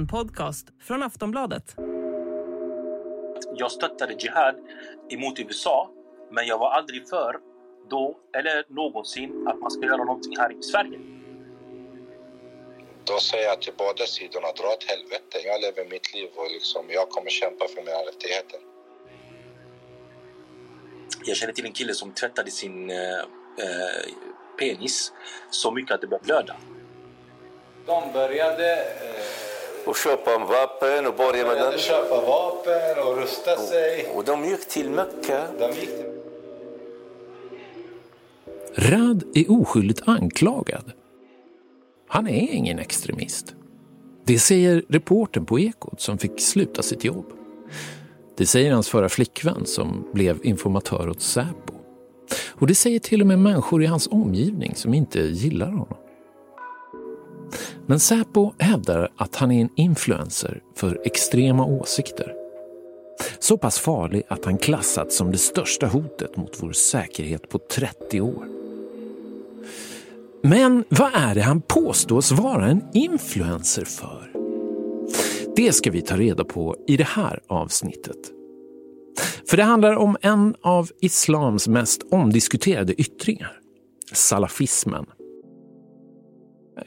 En podcast från Aftonbladet. Jag stöttade Jihad emot USA, men jag var aldrig för då eller någonsin att man ska göra någonting här i Sverige. Då säger jag till båda sidorna, dra åt helvete. Jag lever mitt liv och liksom, jag kommer kämpa för mina rättigheter. Jag känner till en kille som tvättade sin eh, eh penis så mycket att det började blöda. De började... Eh, och köpa vapen och börja med började köpa vapen och rusta sig. Och, och de gick till Mecka. Till... Rad är oskyldigt anklagad. Han är ingen extremist. Det säger reporten på Ekot som fick sluta sitt jobb. Det säger hans förra flickvän som blev informatör åt Säpo. Och det säger till och med människor i hans omgivning som inte gillar honom. Men Säpo hävdar att han är en influencer för extrema åsikter. Så pass farlig att han klassats som det största hotet mot vår säkerhet på 30 år. Men vad är det han påstås vara en influencer för? Det ska vi ta reda på i det här avsnittet. För det handlar om en av islams mest omdiskuterade yttringar, salafismen.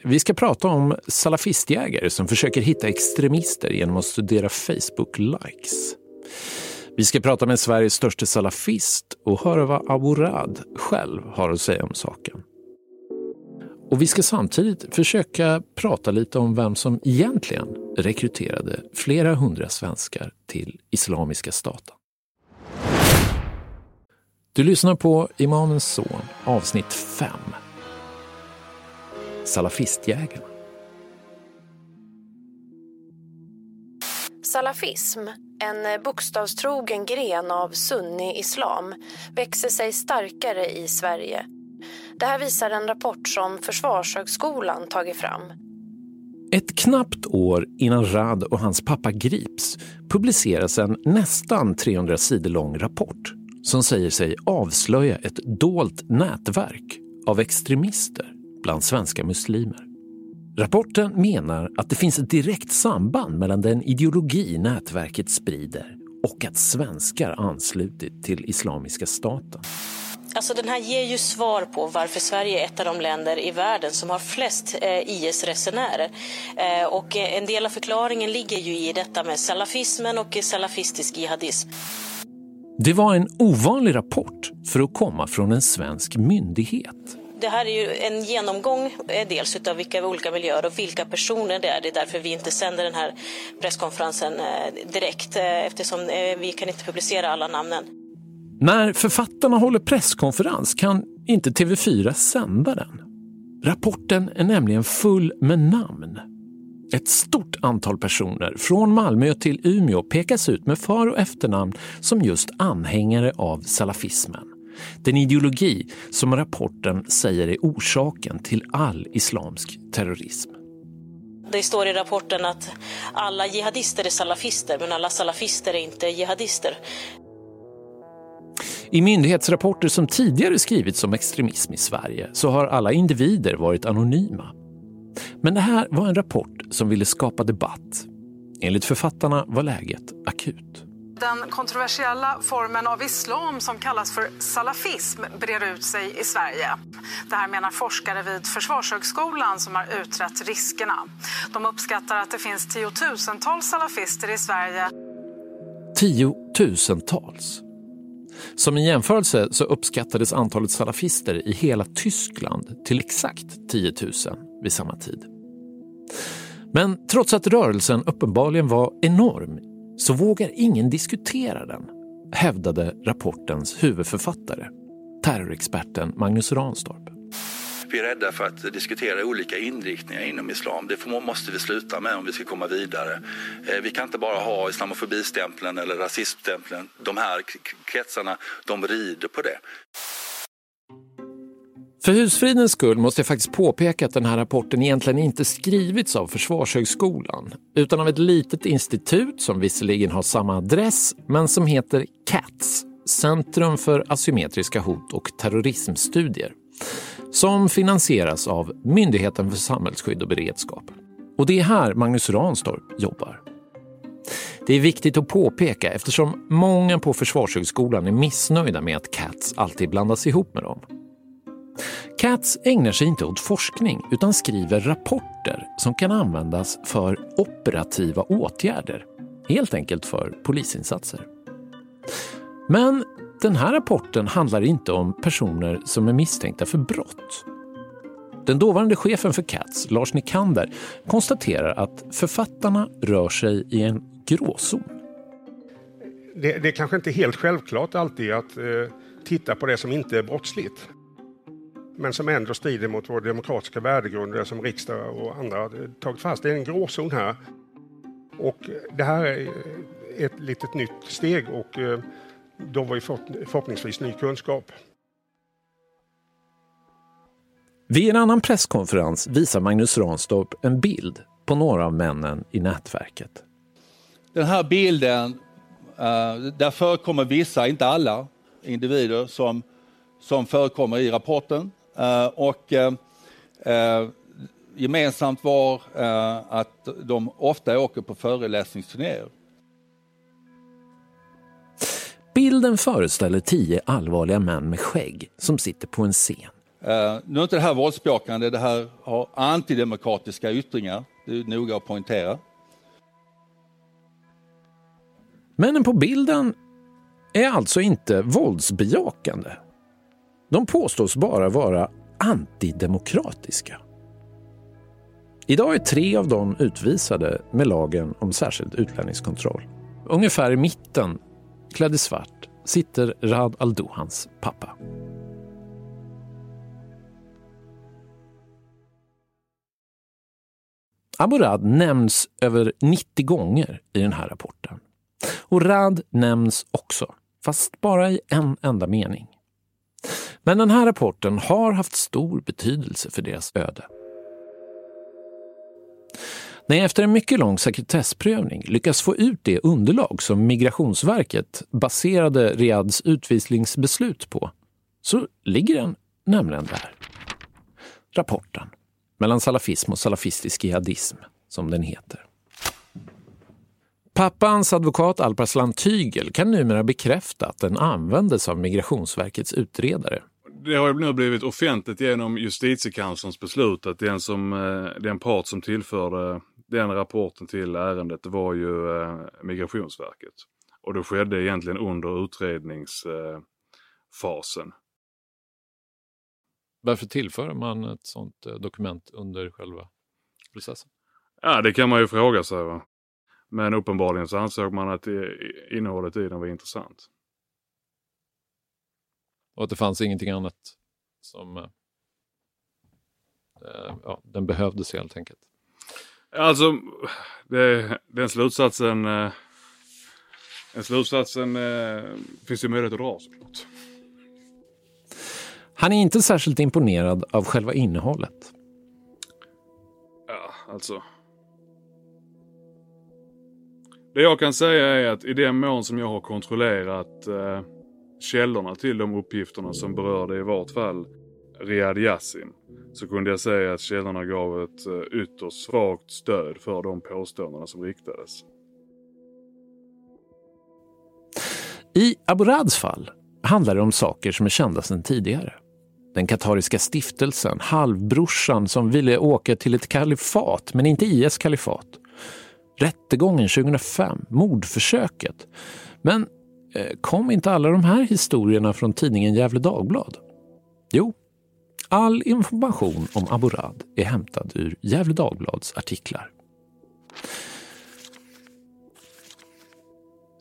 Vi ska prata om salafistjägare som försöker hitta extremister genom att studera Facebook-likes. Vi ska prata med Sveriges största salafist och höra vad Abu Rad själv har att säga om saken. Och vi ska samtidigt försöka prata lite om vem som egentligen rekryterade flera hundra svenskar till Islamiska staten. Du lyssnar på Imamens son, avsnitt 5. Salafistjägarna. Salafism, en bokstavstrogen gren av sunni-islam, växer sig starkare i Sverige. Det här visar en rapport som Försvarshögskolan tagit fram. Ett knappt år innan Rad och hans pappa grips publiceras en nästan 300 sidor lång rapport som säger sig avslöja ett dolt nätverk av extremister bland svenska muslimer. Rapporten menar att det finns ett direkt samband mellan den ideologi nätverket sprider och att svenskar anslutit till Islamiska staten. Alltså den här ger ju svar på varför Sverige är ett av de länder i världen som har flest eh, IS-resenärer. Eh, och en del av förklaringen ligger ju i detta med salafismen och salafistisk jihadism. Det var en ovanlig rapport för att komma från en svensk myndighet. Det här är ju en genomgång eh, dels av vilka olika miljöer och vilka personer det är. Det är därför vi inte sänder den här presskonferensen eh, direkt eh, eftersom vi kan inte publicera alla namnen. När författarna håller presskonferens kan inte TV4 sända den. Rapporten är nämligen full med namn. Ett stort antal personer från Malmö till Umeå pekas ut med för och efternamn som just anhängare av salafismen. Den ideologi som rapporten säger är orsaken till all islamsk terrorism. Det står i rapporten att alla jihadister är salafister men alla salafister är inte jihadister. I myndighetsrapporter som tidigare skrivits om extremism i Sverige så har alla individer varit anonyma. Men det här var en rapport som ville skapa debatt. Enligt författarna var läget akut. Den kontroversiella formen av islam som kallas för salafism brer ut sig i Sverige. Det här menar forskare vid Försvarshögskolan som har utrett riskerna. De uppskattar att det finns tiotusentals salafister i Sverige. Tiotusentals? Som en jämförelse så uppskattades antalet salafister i hela Tyskland till exakt 10 000 vid samma tid. Men trots att rörelsen uppenbarligen var enorm så vågar ingen diskutera den, hävdade rapportens huvudförfattare, terrorexperten Magnus Ranstorp. Vi är rädda för att diskutera olika inriktningar inom islam. Det måste vi sluta med om vi ska komma vidare. Eh, vi kan inte bara ha islamofobistämpeln eller rasiststämpeln. De här kretsarna, de rider på det. För husfridens skull måste jag faktiskt påpeka att den här rapporten egentligen inte skrivits av Försvarshögskolan utan av ett litet institut som visserligen har samma adress men som heter CATS, Centrum för asymmetriska hot och terrorismstudier, som finansieras av Myndigheten för samhällsskydd och beredskap. Och det är här Magnus Ranstorp jobbar. Det är viktigt att påpeka eftersom många på Försvarshögskolan är missnöjda med att Cats alltid blandas ihop med dem. Katz ägnar sig inte åt forskning utan skriver rapporter som kan användas för operativa åtgärder. Helt enkelt för polisinsatser. Men den här rapporten handlar inte om personer som är misstänkta för brott. Den dåvarande chefen för Katz, Lars Nikander, konstaterar att författarna rör sig i en gråzon. Det, det är kanske inte helt självklart alltid att eh, titta på det som inte är brottsligt. Men som ändå strider mot vår demokratiska värdegrund som riksdag och andra har tagit fast. Det är en gråzon här. Och det här är ett litet nytt steg och eh, då var ju förhoppningsvis ny kunskap. Vid en annan presskonferens visar Magnus Ranstorp en bild på några av männen i nätverket. Den här bilden, uh, där förekommer vissa, inte alla, individer som, som förekommer i rapporten. Uh, och uh, gemensamt var att de ofta åker på föreläsningsturnéer. Bilden föreställer tio allvarliga män med skägg som sitter på en scen. Uh, nu är inte det här våldsbejakande, det här har antidemokratiska yttringar. Det är noga att poängtera. Männen på bilden är alltså inte våldsbejakande. De påstås bara vara antidemokratiska. Idag är tre av dem utvisade med lagen om särskild utlänningskontroll. Ungefär i mitten, klädd i svart, sitter Rad Aldohans pappa. Abu Rad nämns över 90 gånger i den här rapporten. Och Rad nämns också, fast bara i en enda mening. Men den här rapporten har haft stor betydelse för deras öde. När jag efter en mycket lång sekretessprövning lyckas få ut det underlag som Migrationsverket baserade Riads utvisningsbeslut på, så ligger den nämligen där. Rapporten mellan salafism och salafistisk jihadism, som den heter. Pappans advokat Alparslan Tygel kan numera bekräfta att den användes av Migrationsverkets utredare. Det har nu blivit offentligt genom justitiekanslerns beslut att den, som, eh, den part som tillförde den rapporten till ärendet var ju eh, Migrationsverket. Och det skedde egentligen under utredningsfasen. Varför tillför man ett sånt eh, dokument under själva processen? Ja, det kan man ju fråga sig. Va? Men uppenbarligen så ansåg man att innehållet i den var intressant. Och att det fanns ingenting annat som... Eh, eh ja, den behövdes helt enkelt. Alltså, det, den slutsatsen... Eh, den slutsatsen eh, finns ju möjlighet att dra såklart. Han är inte särskilt imponerad av själva innehållet. Ja, alltså. Det jag kan säga är att i den mån som jag har kontrollerat eh, källorna till de uppgifterna som berörde i vart fall Riyad Yassin så kunde jag säga att källorna gav ett eh, ytterst svagt stöd för de påståendena som riktades. I Aburads fall handlar det om saker som är kända sedan tidigare. Den katariska stiftelsen, halvbrorsan som ville åka till ett kalifat, men inte IS kalifat. Rättegången 2005, mordförsöket. Men eh, kom inte alla de här historierna från tidningen Gefle Dagblad? Jo, all information om Aborad är hämtad ur Gefle Dagblads artiklar.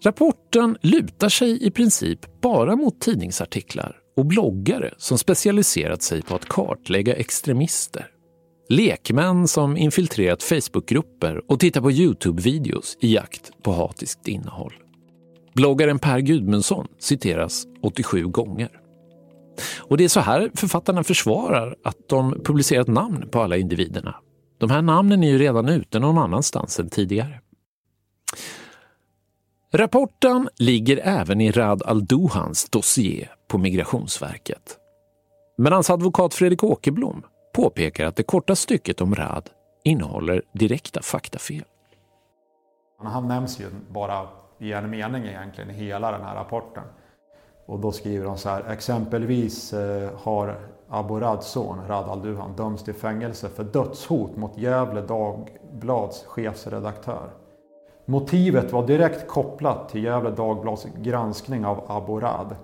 Rapporten lutar sig i princip bara mot tidningsartiklar och bloggare som specialiserat sig på att kartlägga extremister. Lekmän som infiltrerat Facebookgrupper och tittar på Youtube-videos i jakt på hatiskt innehåll. Bloggaren Per Gudmundsson citeras 87 gånger. Och det är så här författarna försvarar att de publicerat namn på alla individerna. De här namnen är ju redan ute någon annanstans än tidigare. Rapporten ligger även i Rad al-Duhans dossier på Migrationsverket. Men hans advokat Fredrik Åkerblom påpekar att det korta stycket om Rad innehåller direkta faktafel. Han nämns ju bara i en mening egentligen i hela den här rapporten. Och då skriver de så här, exempelvis eh, har Abu Rads son Rad al-Duhan dömts till fängelse för dödshot mot Gävle Dagblads chefsredaktör. Motivet var direkt kopplat till Gävle Dagblads granskning av Abu Rad.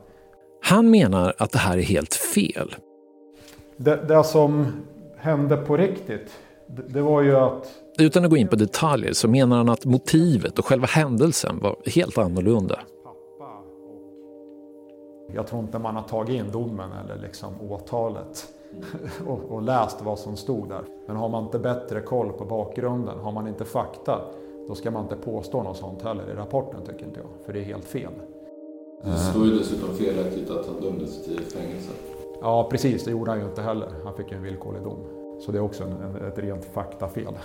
Han menar att det här är helt fel. Det, det som hände på riktigt, det, det var ju att Utan att gå in på detaljer så menar han att motivet och själva händelsen var helt annorlunda. Jag tror inte man har tagit in domen eller liksom åtalet och, och läst vad som stod där. Men har man inte bättre koll på bakgrunden, har man inte fakta, då ska man inte påstå något sånt heller i rapporten tycker inte jag, för det är helt fel. Det står ju dessutom felaktigt att han dömdes till fängelse. Ja, precis, det gjorde han ju inte heller. Han fick en villkorlig dom. Så det är också en, en, ett rent faktafel.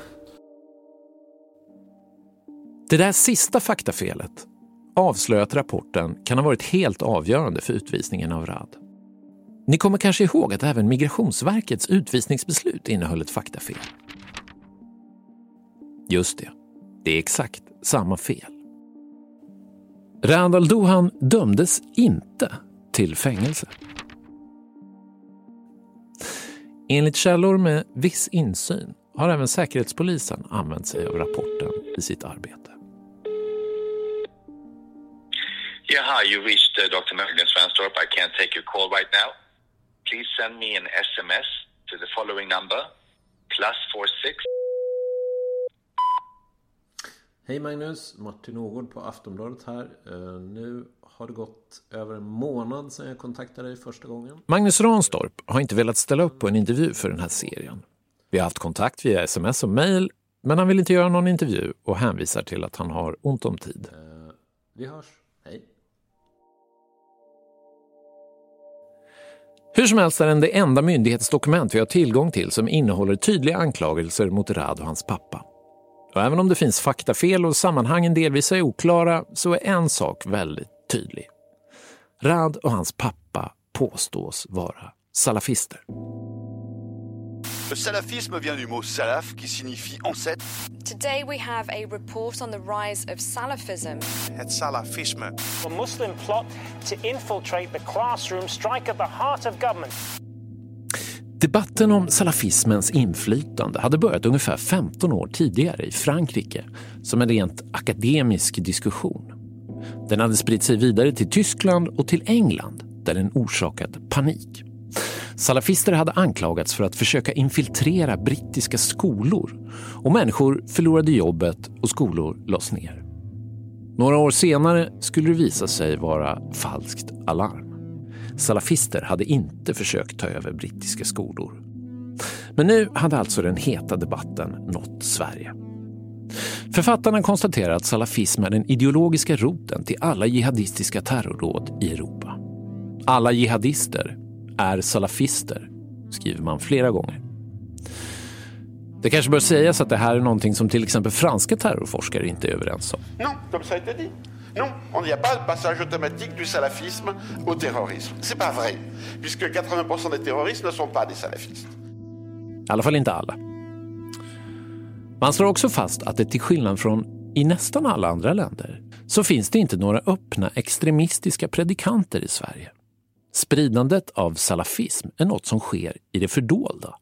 Det där sista faktafelet avslöjar att rapporten kan ha varit helt avgörande för utvisningen av Rad. Ni kommer kanske ihåg att även Migrationsverkets utvisningsbeslut innehöll ett faktafel. Just det, det är exakt samma fel. Randall Dohan dömdes inte till fängelse. Enligt källor med viss insyn har även Säkerhetspolisen använt sig av rapporten i sitt arbete. Yeah, hi, you reached uh, Dr. Megan Svanstorp. I can't take your call right now. Please send me an SMS to the following number, plus four six. Hej Magnus, Martin Ågård på Aftonbladet här. Uh, nu har det gått över en månad sedan jag kontaktade dig första gången. Magnus Ranstorp har inte velat ställa upp på en intervju för den här serien. Vi har haft kontakt via sms och mail, men han vill inte göra någon intervju och hänvisar till att han har ont om tid. Uh, vi hörs. Hej. Hur som helst är den det enda myndighetsdokument vi har tillgång till som innehåller tydliga anklagelser mot Rad och hans pappa. Och även om det finns faktafel och sammanhangen delvis är oklara så är en sak väldigt tydlig. Rad och hans pappa påstås vara salafister. Le salafisme vient du mot salaf qui signifie ancêtre. Today we have a report on the rise of Salafism. Het salafisme. A Muslim plot to infiltrate the classroom, strike at the heart of government. Debatten om salafismens inflytande hade börjat ungefär 15 år tidigare i Frankrike som en rent akademisk diskussion. Den hade spritt sig vidare till Tyskland och till England där den orsakat panik. Salafister hade anklagats för att försöka infiltrera brittiska skolor och människor förlorade jobbet och skolor lades ner. Några år senare skulle det visa sig vara falskt alarm. Salafister hade inte försökt ta över brittiska skolor. Men nu hade alltså den heta debatten nått Sverige. Författarna konstaterar att salafism är den ideologiska roten till alla jihadistiska terrorråd i Europa. Alla jihadister är salafister, skriver man flera gånger. Det kanske bör sägas att det här är någonting som till exempel franska terrorforskare inte är överens om. Non, comme ça a été dit. Non, il n'y a pas le passage automatique du salafisme au terrorisme. C'est pas vrai, puisque 80% des terroristes ne sont pas des salafistes. I alla fall inte alla. Man slår också fast att det till skillnad från i nästan alla andra länder så finns det inte några öppna extremistiska predikanter i Sverige. Spridandet av salafism är något som sker i det fördolda.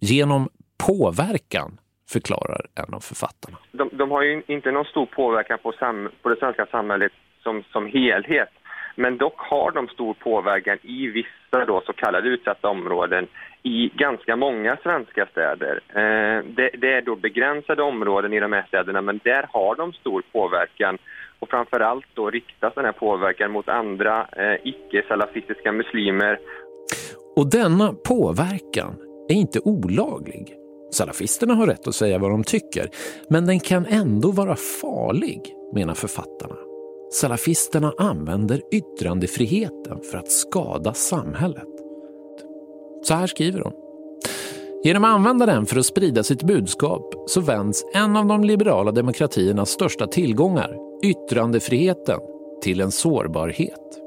Genom påverkan, förklarar en av författarna. De, de har ju inte någon stor påverkan på, sam, på det svenska samhället som, som helhet. Men dock har de stor påverkan i vissa då så kallade utsatta områden i ganska många svenska städer. Eh, det, det, är då begränsade områden i de här städerna men där har de stor påverkan och framförallt då riktas den här påverkan mot andra eh, icke-salafistiska muslimer. Och denna påverkan är inte olaglig. Salafisterna har rätt att säga vad de tycker, men den kan ändå vara farlig, menar författarna. Salafisterna använder yttrandefriheten för att skada samhället. Så här skriver de. Genom att använda den för att sprida sitt budskap så vänds en av de liberala demokratiernas största tillgångar, yttrandefriheten, till en sårbarhet.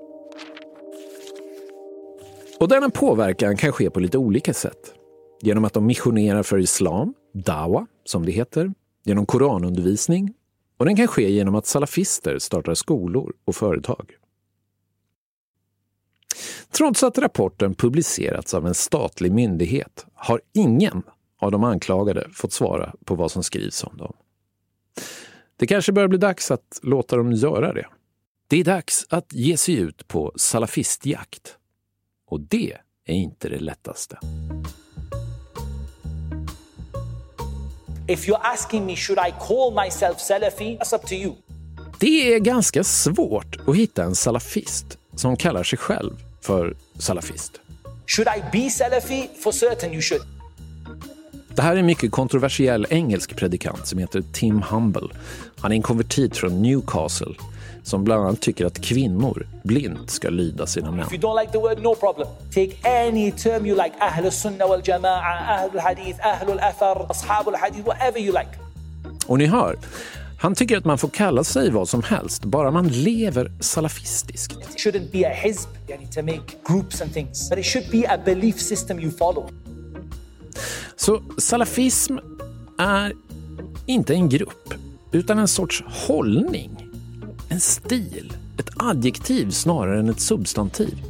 Och denna påverkan kan ske på lite olika sätt. Genom att de missionerar för islam, dawa som det heter, genom koranundervisning och den kan ske genom att salafister startar skolor och företag. Trots att rapporten publicerats av en statlig myndighet har ingen av de anklagade fått svara på vad som skrivs om dem. Det kanske börjar bli dags att låta dem göra det. Det är dags att ge sig ut på salafistjakt. Och det är inte det lättaste. If you're asking me, should I call myself Salafi? That's up to you. Det är ganska svårt att hitta en salafist som kallar sig själv för salafist. Should I be Salafi? For certain you should. Det här är en mycket kontroversiell engelsk predikant som heter Tim Humble. Han är en konvertit från Newcastle som bland annat tycker att kvinnor blint ska lyda sina män. If you don't like the word, no problem. Take any term you like. Ahl sunnah wal jama'a, ahl hadith, ahl athar, ashab hadith, whatever you like. Och ni hör, han tycker att man får kalla sig vad som helst, bara man lever salafistiskt. It shouldn't be a hizb yani, to make groups and things, but it should be a belief system you follow. Så salafism är inte en grupp, utan en sorts hållning. En stil, ett adjektiv snarare än ett substantiv.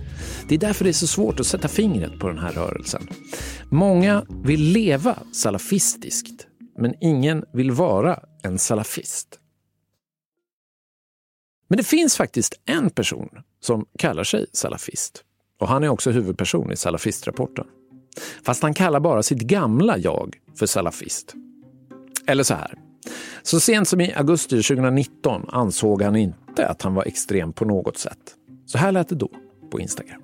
Det är därför det är så svårt att sätta fingret på den här rörelsen. Många vill leva salafistiskt, men ingen vill vara en salafist. Men det finns faktiskt en person som kallar sig salafist. Och han är också huvudperson i Salafistrapporten. Fast han kallar bara sitt gamla jag för salafist. Eller så här. Så sent som i augusti 2019 ansåg han inte att han var extrem på något sätt. Så här lät det då på Instagram.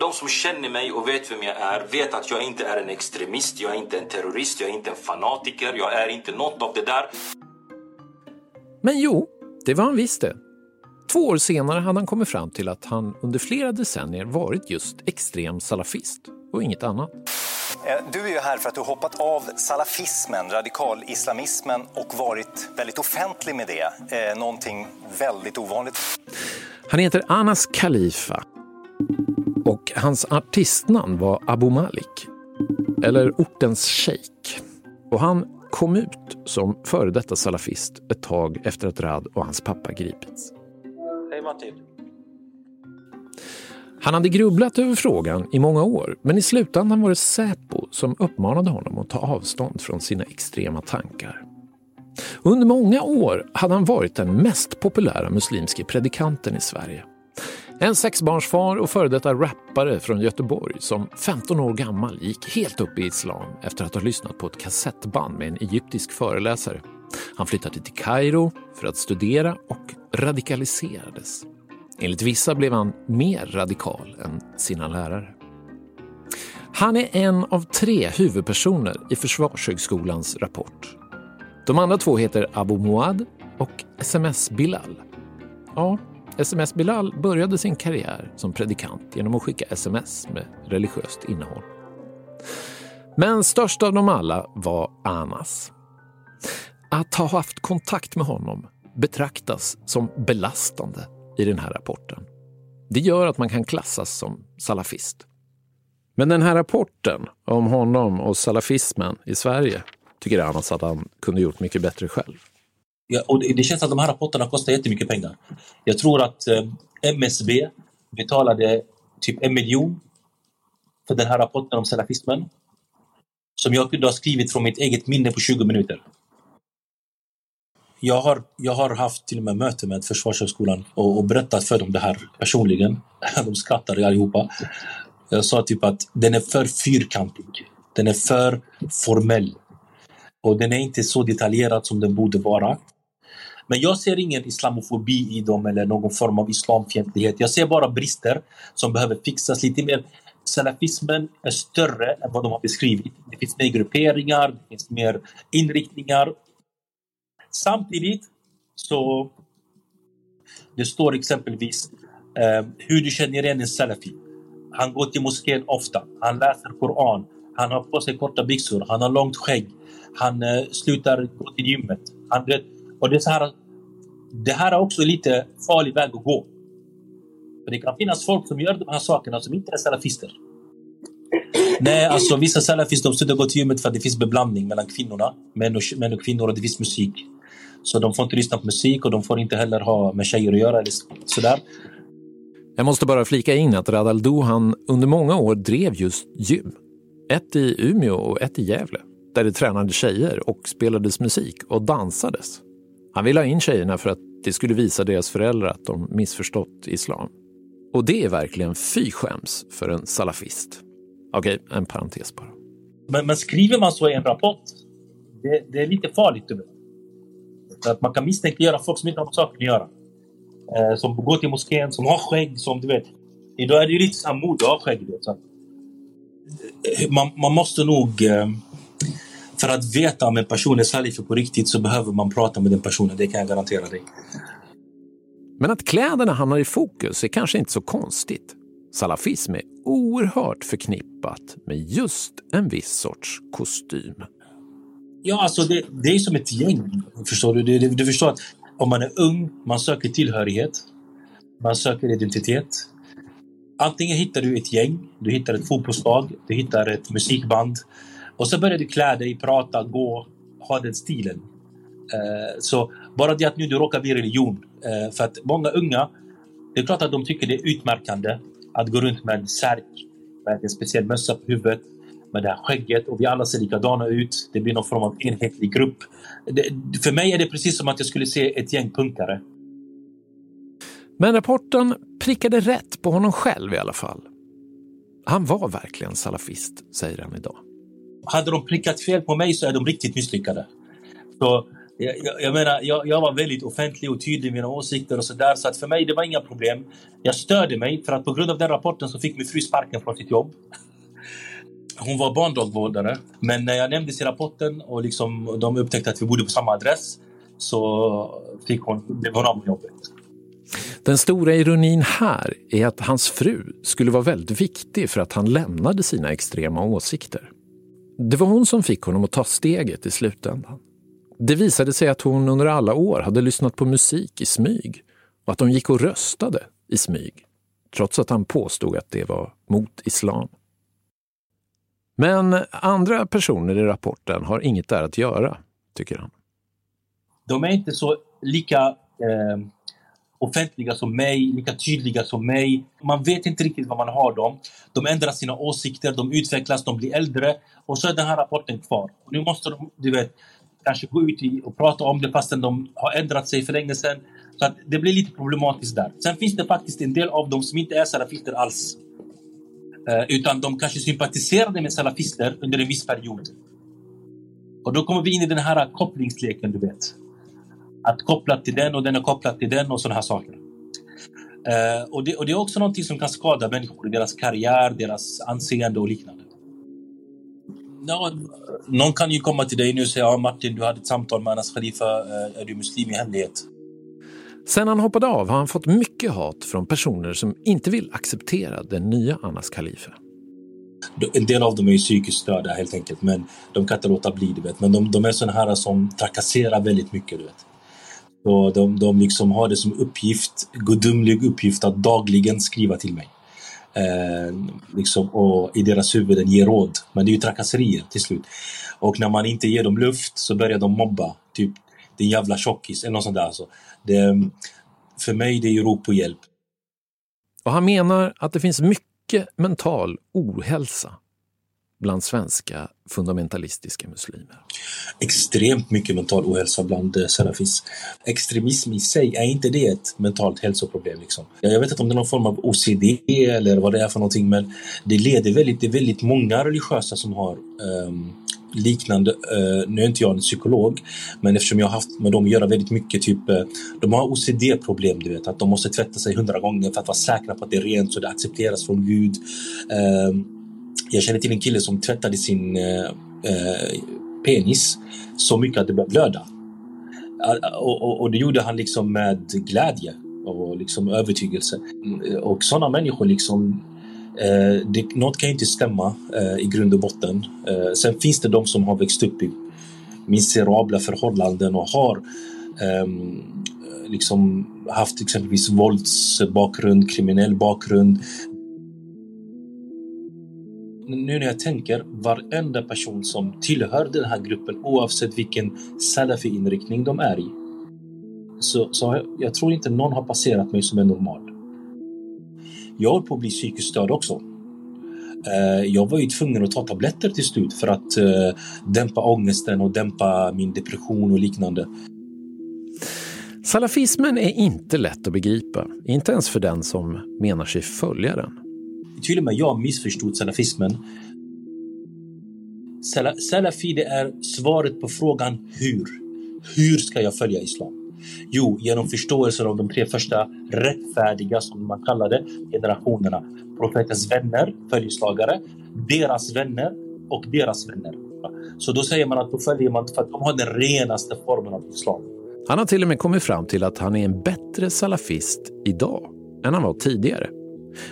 De som känner mig och vet vem jag är vet att jag inte är en extremist, jag är inte en terrorist, jag är inte en fanatiker, jag är inte något av det där. Men jo, det var han visst det. Två år senare hade han kommit fram till att han under flera decennier varit just extrem salafist och inget annat. Eh, du är ju här för att du hoppat av salafismen, radikalislamismen och varit väldigt offentlig med det. Eh, någonting väldigt ovanligt. Han heter Anas Khalifa och hans artistnamn var Abu Malik, eller ortens sheik. Och han kom ut som före detta salafist ett tag efter att Rad och hans pappa gripits. Hej Martin. Han hade grubblat över frågan i många år, men i slutändan var det Säpo som uppmanade honom att ta avstånd från sina extrema tankar. Under många år hade han varit den mest populära muslimske predikanten i Sverige. En sexbarnsfar och före detta rappare från Göteborg som 15 år gammal gick helt upp i islam efter att ha lyssnat på ett kassettband med en egyptisk föreläsare. Han flyttade till Kairo för att studera och radikaliserades. Enligt vissa blev han mer radikal än sina lärare. Han är en av tre huvudpersoner i Försvarshögskolans rapport. De andra två heter Abu Muad och SMS Bilal. Ja, SMS Bilal började sin karriär som predikant genom att skicka sms med religiöst innehåll. Men störst av dem alla var Anas. Att ha haft kontakt med honom betraktas som belastande i den här rapporten. Det gör att man kan klassas som salafist. Men den här rapporten om honom och salafismen i Sverige tycker Anas att han kunde gjort mycket bättre själv. Ja, och det, det känns att de här rapporterna kostar jättemycket pengar. Jag tror att eh, MSB betalade typ en miljon för den här rapporten om salafismen. Som jag kunde ha skrivit från mitt eget minne på 20 minuter. Jag har, jag har haft till och med möte med Försvarshögskolan och, och berättat för dem det här personligen. De skrattade allihopa. Jag sa typ att den är för fyrkantig. Den är för formell. Och den är inte så detaljerad som den borde vara. Men jag ser ingen islamofobi i dem eller någon form av islamfientlighet. Jag ser bara brister som behöver fixas lite mer. Salafismen är större än vad de har beskrivit. Det finns mer grupperingar, det finns mer inriktningar. Samtidigt så det står exempelvis eh, hur du känner igen en salafi. Han går till moskén ofta, han läser Koran, han har på sig korta byxor, han har långt skägg, han eh, slutar gå till gymmet. Han, och det, är så här, det här är också lite farlig väg att gå. För det kan finnas folk som gör de här sakerna som inte är salafister. Nej, alltså vissa salafis de slutar gå till gymmet för att det finns beblandning mellan kvinnorna. Män och, män och kvinnor och det finns musik. Så de får inte lyssna på musik och de får inte heller ha med tjejer att göra eller sådär. Jag måste bara flika in att Radal Dohan under många år drev just gym. Ett i Umeå och ett i Gävle, där det tränade tjejer och spelades musik och dansades. Han ville ha in tjejerna för att det skulle visa deras föräldrar att de missförstått islam. Och det är verkligen fy skäms för en salafist. Okej, en parentes bara. Men, men skriver man så i en rapport, det, det är lite farligt. Du vet. Eh, att man kan misstänkliggöra folk som inte har med saken att göra. Eh, som går till moskén, som har skägg, som du vet. Idag är det ju lite så mode att ha skägg. Du vet, så. Eh, man, man måste nog... Eh, för att veta om en person är salifi på riktigt så behöver man prata med den personen, det kan jag garantera dig. Men att kläderna hamnar i fokus är kanske inte så konstigt. Salafism är oerhört förknippat med just en viss sorts kostym. Ja, alltså det, det är som ett gäng. Förstår du? Du, du förstår att om man är ung, man söker tillhörighet. Man söker identitet. Antingen hittar du ett gäng, du hittar ett fotbollslag, du hittar ett musikband. Och så börjar du klä dig, prata, gå, ha den stilen. Eh, så bara det att nu du råkar bli religion. Eh, för att många unga, det är klart att de tycker det är utmärkande att gå runt med en särk, med en speciell mössa på huvudet, med det här skägget och vi alla ser likadana ut. Det blir någon form av enhetlig grupp. Det, för mig är det precis som att jag skulle se ett gäng punkare. Men rapporten prickade rätt på honom själv i alla fall. Han var verkligen salafist, säger han idag. Hade de prickat fel på mig så är de riktigt misslyckade. Så jag, jag, jag menar, jag, jag, var väldigt offentlig och tydlig i mina åsikter och sådär. Så att för mig det var inga problem. Jag störde mig för att på grund av den rapporten så fick min fru sparken från sitt jobb. Hon var barndagvårdare. Men när jag nämndes i rapporten och liksom de upptäckte att vi bodde på samma adress så fick hon, blev hon av med jobbet. Den stora ironin här är att hans fru skulle vara väldigt viktig för att han lämnade sina extrema åsikter. Det var hon som fick honom att ta steget i slutändan. Det visade sig att hon under alla år hade lyssnat på musik i smyg och att de gick och röstade i smyg, trots att han påstod att det var mot islam. Men andra personer i rapporten har inget där att göra, tycker han. De är inte så lika eh, offentliga som mig, lika tydliga som mig. Man vet inte riktigt vad man har dem. De ändrar sina åsikter, de utvecklas, de blir äldre och så är den här rapporten kvar. Och nu måste de, du vet, kanske gå ut och prata om det fastän de har ändrat sig för länge sedan. Så att det blir lite problematiskt där. Sen finns det faktiskt en del av dem som inte är salafister alls. Eh, utan de kanske sympatiserade med salafister under en viss period. Och då kommer vi in i den här kopplingsleken, du vet. Att koppla till den och den är kopplad till den och sådana här saker. Uh, och, det, och det är också någonting som kan skada människor deras karriär, deras anseende och liknande. Ja, någon kan ju komma till dig nu och säga ja, Martin, du hade ett samtal med Anas Khalifa. Uh, är du muslim i hemlighet? Sen han hoppade av har han fått mycket hat från personer som inte vill acceptera den nya Anas Khalifa. En del av dem är ju psykiskt störda helt enkelt, men de kan inte låta bli. Du vet. Men de, de är sådana här som trakasserar väldigt mycket. Du vet. Och de, de liksom har det som uppgift, gudomlig uppgift att dagligen skriva till mig. Eh, liksom, och i deras huvuden ge råd. Men det är ju trakasserier till slut. Och när man inte ger dem luft så börjar de mobba. Typ, din jävla tjockis eller något sånt där. Alltså. Det, för mig det är rop på hjälp. Och han menar att det finns mycket mental ohälsa bland svenska fundamentalistiska muslimer. Extremt mycket mental ohälsa bland eh, salafis. Extremism i sig, är inte det ett mentalt hälsoproblem? Liksom? Jag vet inte om det är någon form av OCD eller vad det är för någonting men det leder väldigt, det är väldigt många religiösa som har um, liknande, eh, nu är inte jag en psykolog, men eftersom jag har haft med dem att göra väldigt mycket, typ, eh, de har OCD-problem, du vet, att de måste tvätta sig hundra gånger för att vara säkra på att det är rent så det accepteras från Gud. Ehm, jag känner till en kille som tvättade sin eh, penis så mycket att det började blöda. Och, och, och, det gjorde han liksom med glädje och liksom övertygelse. Och sådana människor liksom Eh, det, något kan inte stämma eh, i grund och botten. Eh, sen finns det de som har växt upp i miserabla förhållanden och har ehm, liksom haft exempelvis våldsbakgrund, kriminell bakgrund. nu när jag tänker, varenda person som tillhör den här gruppen oavsett vilken salafi-inriktning de är i. Så, så jag, jag tror inte någon har passerat mig som är normal. Jag håller på att bli psykiskt störd också. Eh, jag var ju tvungen att ta tabletter till slut för att eh, dämpa ångesten och dämpa min depression och liknande. Salafismen är inte lätt att begripa, inte ens för den som menar sig följa den. Till och med jag missförstod salafismen. Sal Salafi det är svaret på frågan hur. Hur ska jag följa islam? Jo, genom förståelsen av de tre första rättfärdiga, som man kallade generationerna. Profetens vänner, följeslagare, deras vänner och deras vänner. Så då säger man att då följer man för att de har den renaste formen av islam. Han har till och med kommit fram till att han är en bättre salafist idag än han var tidigare.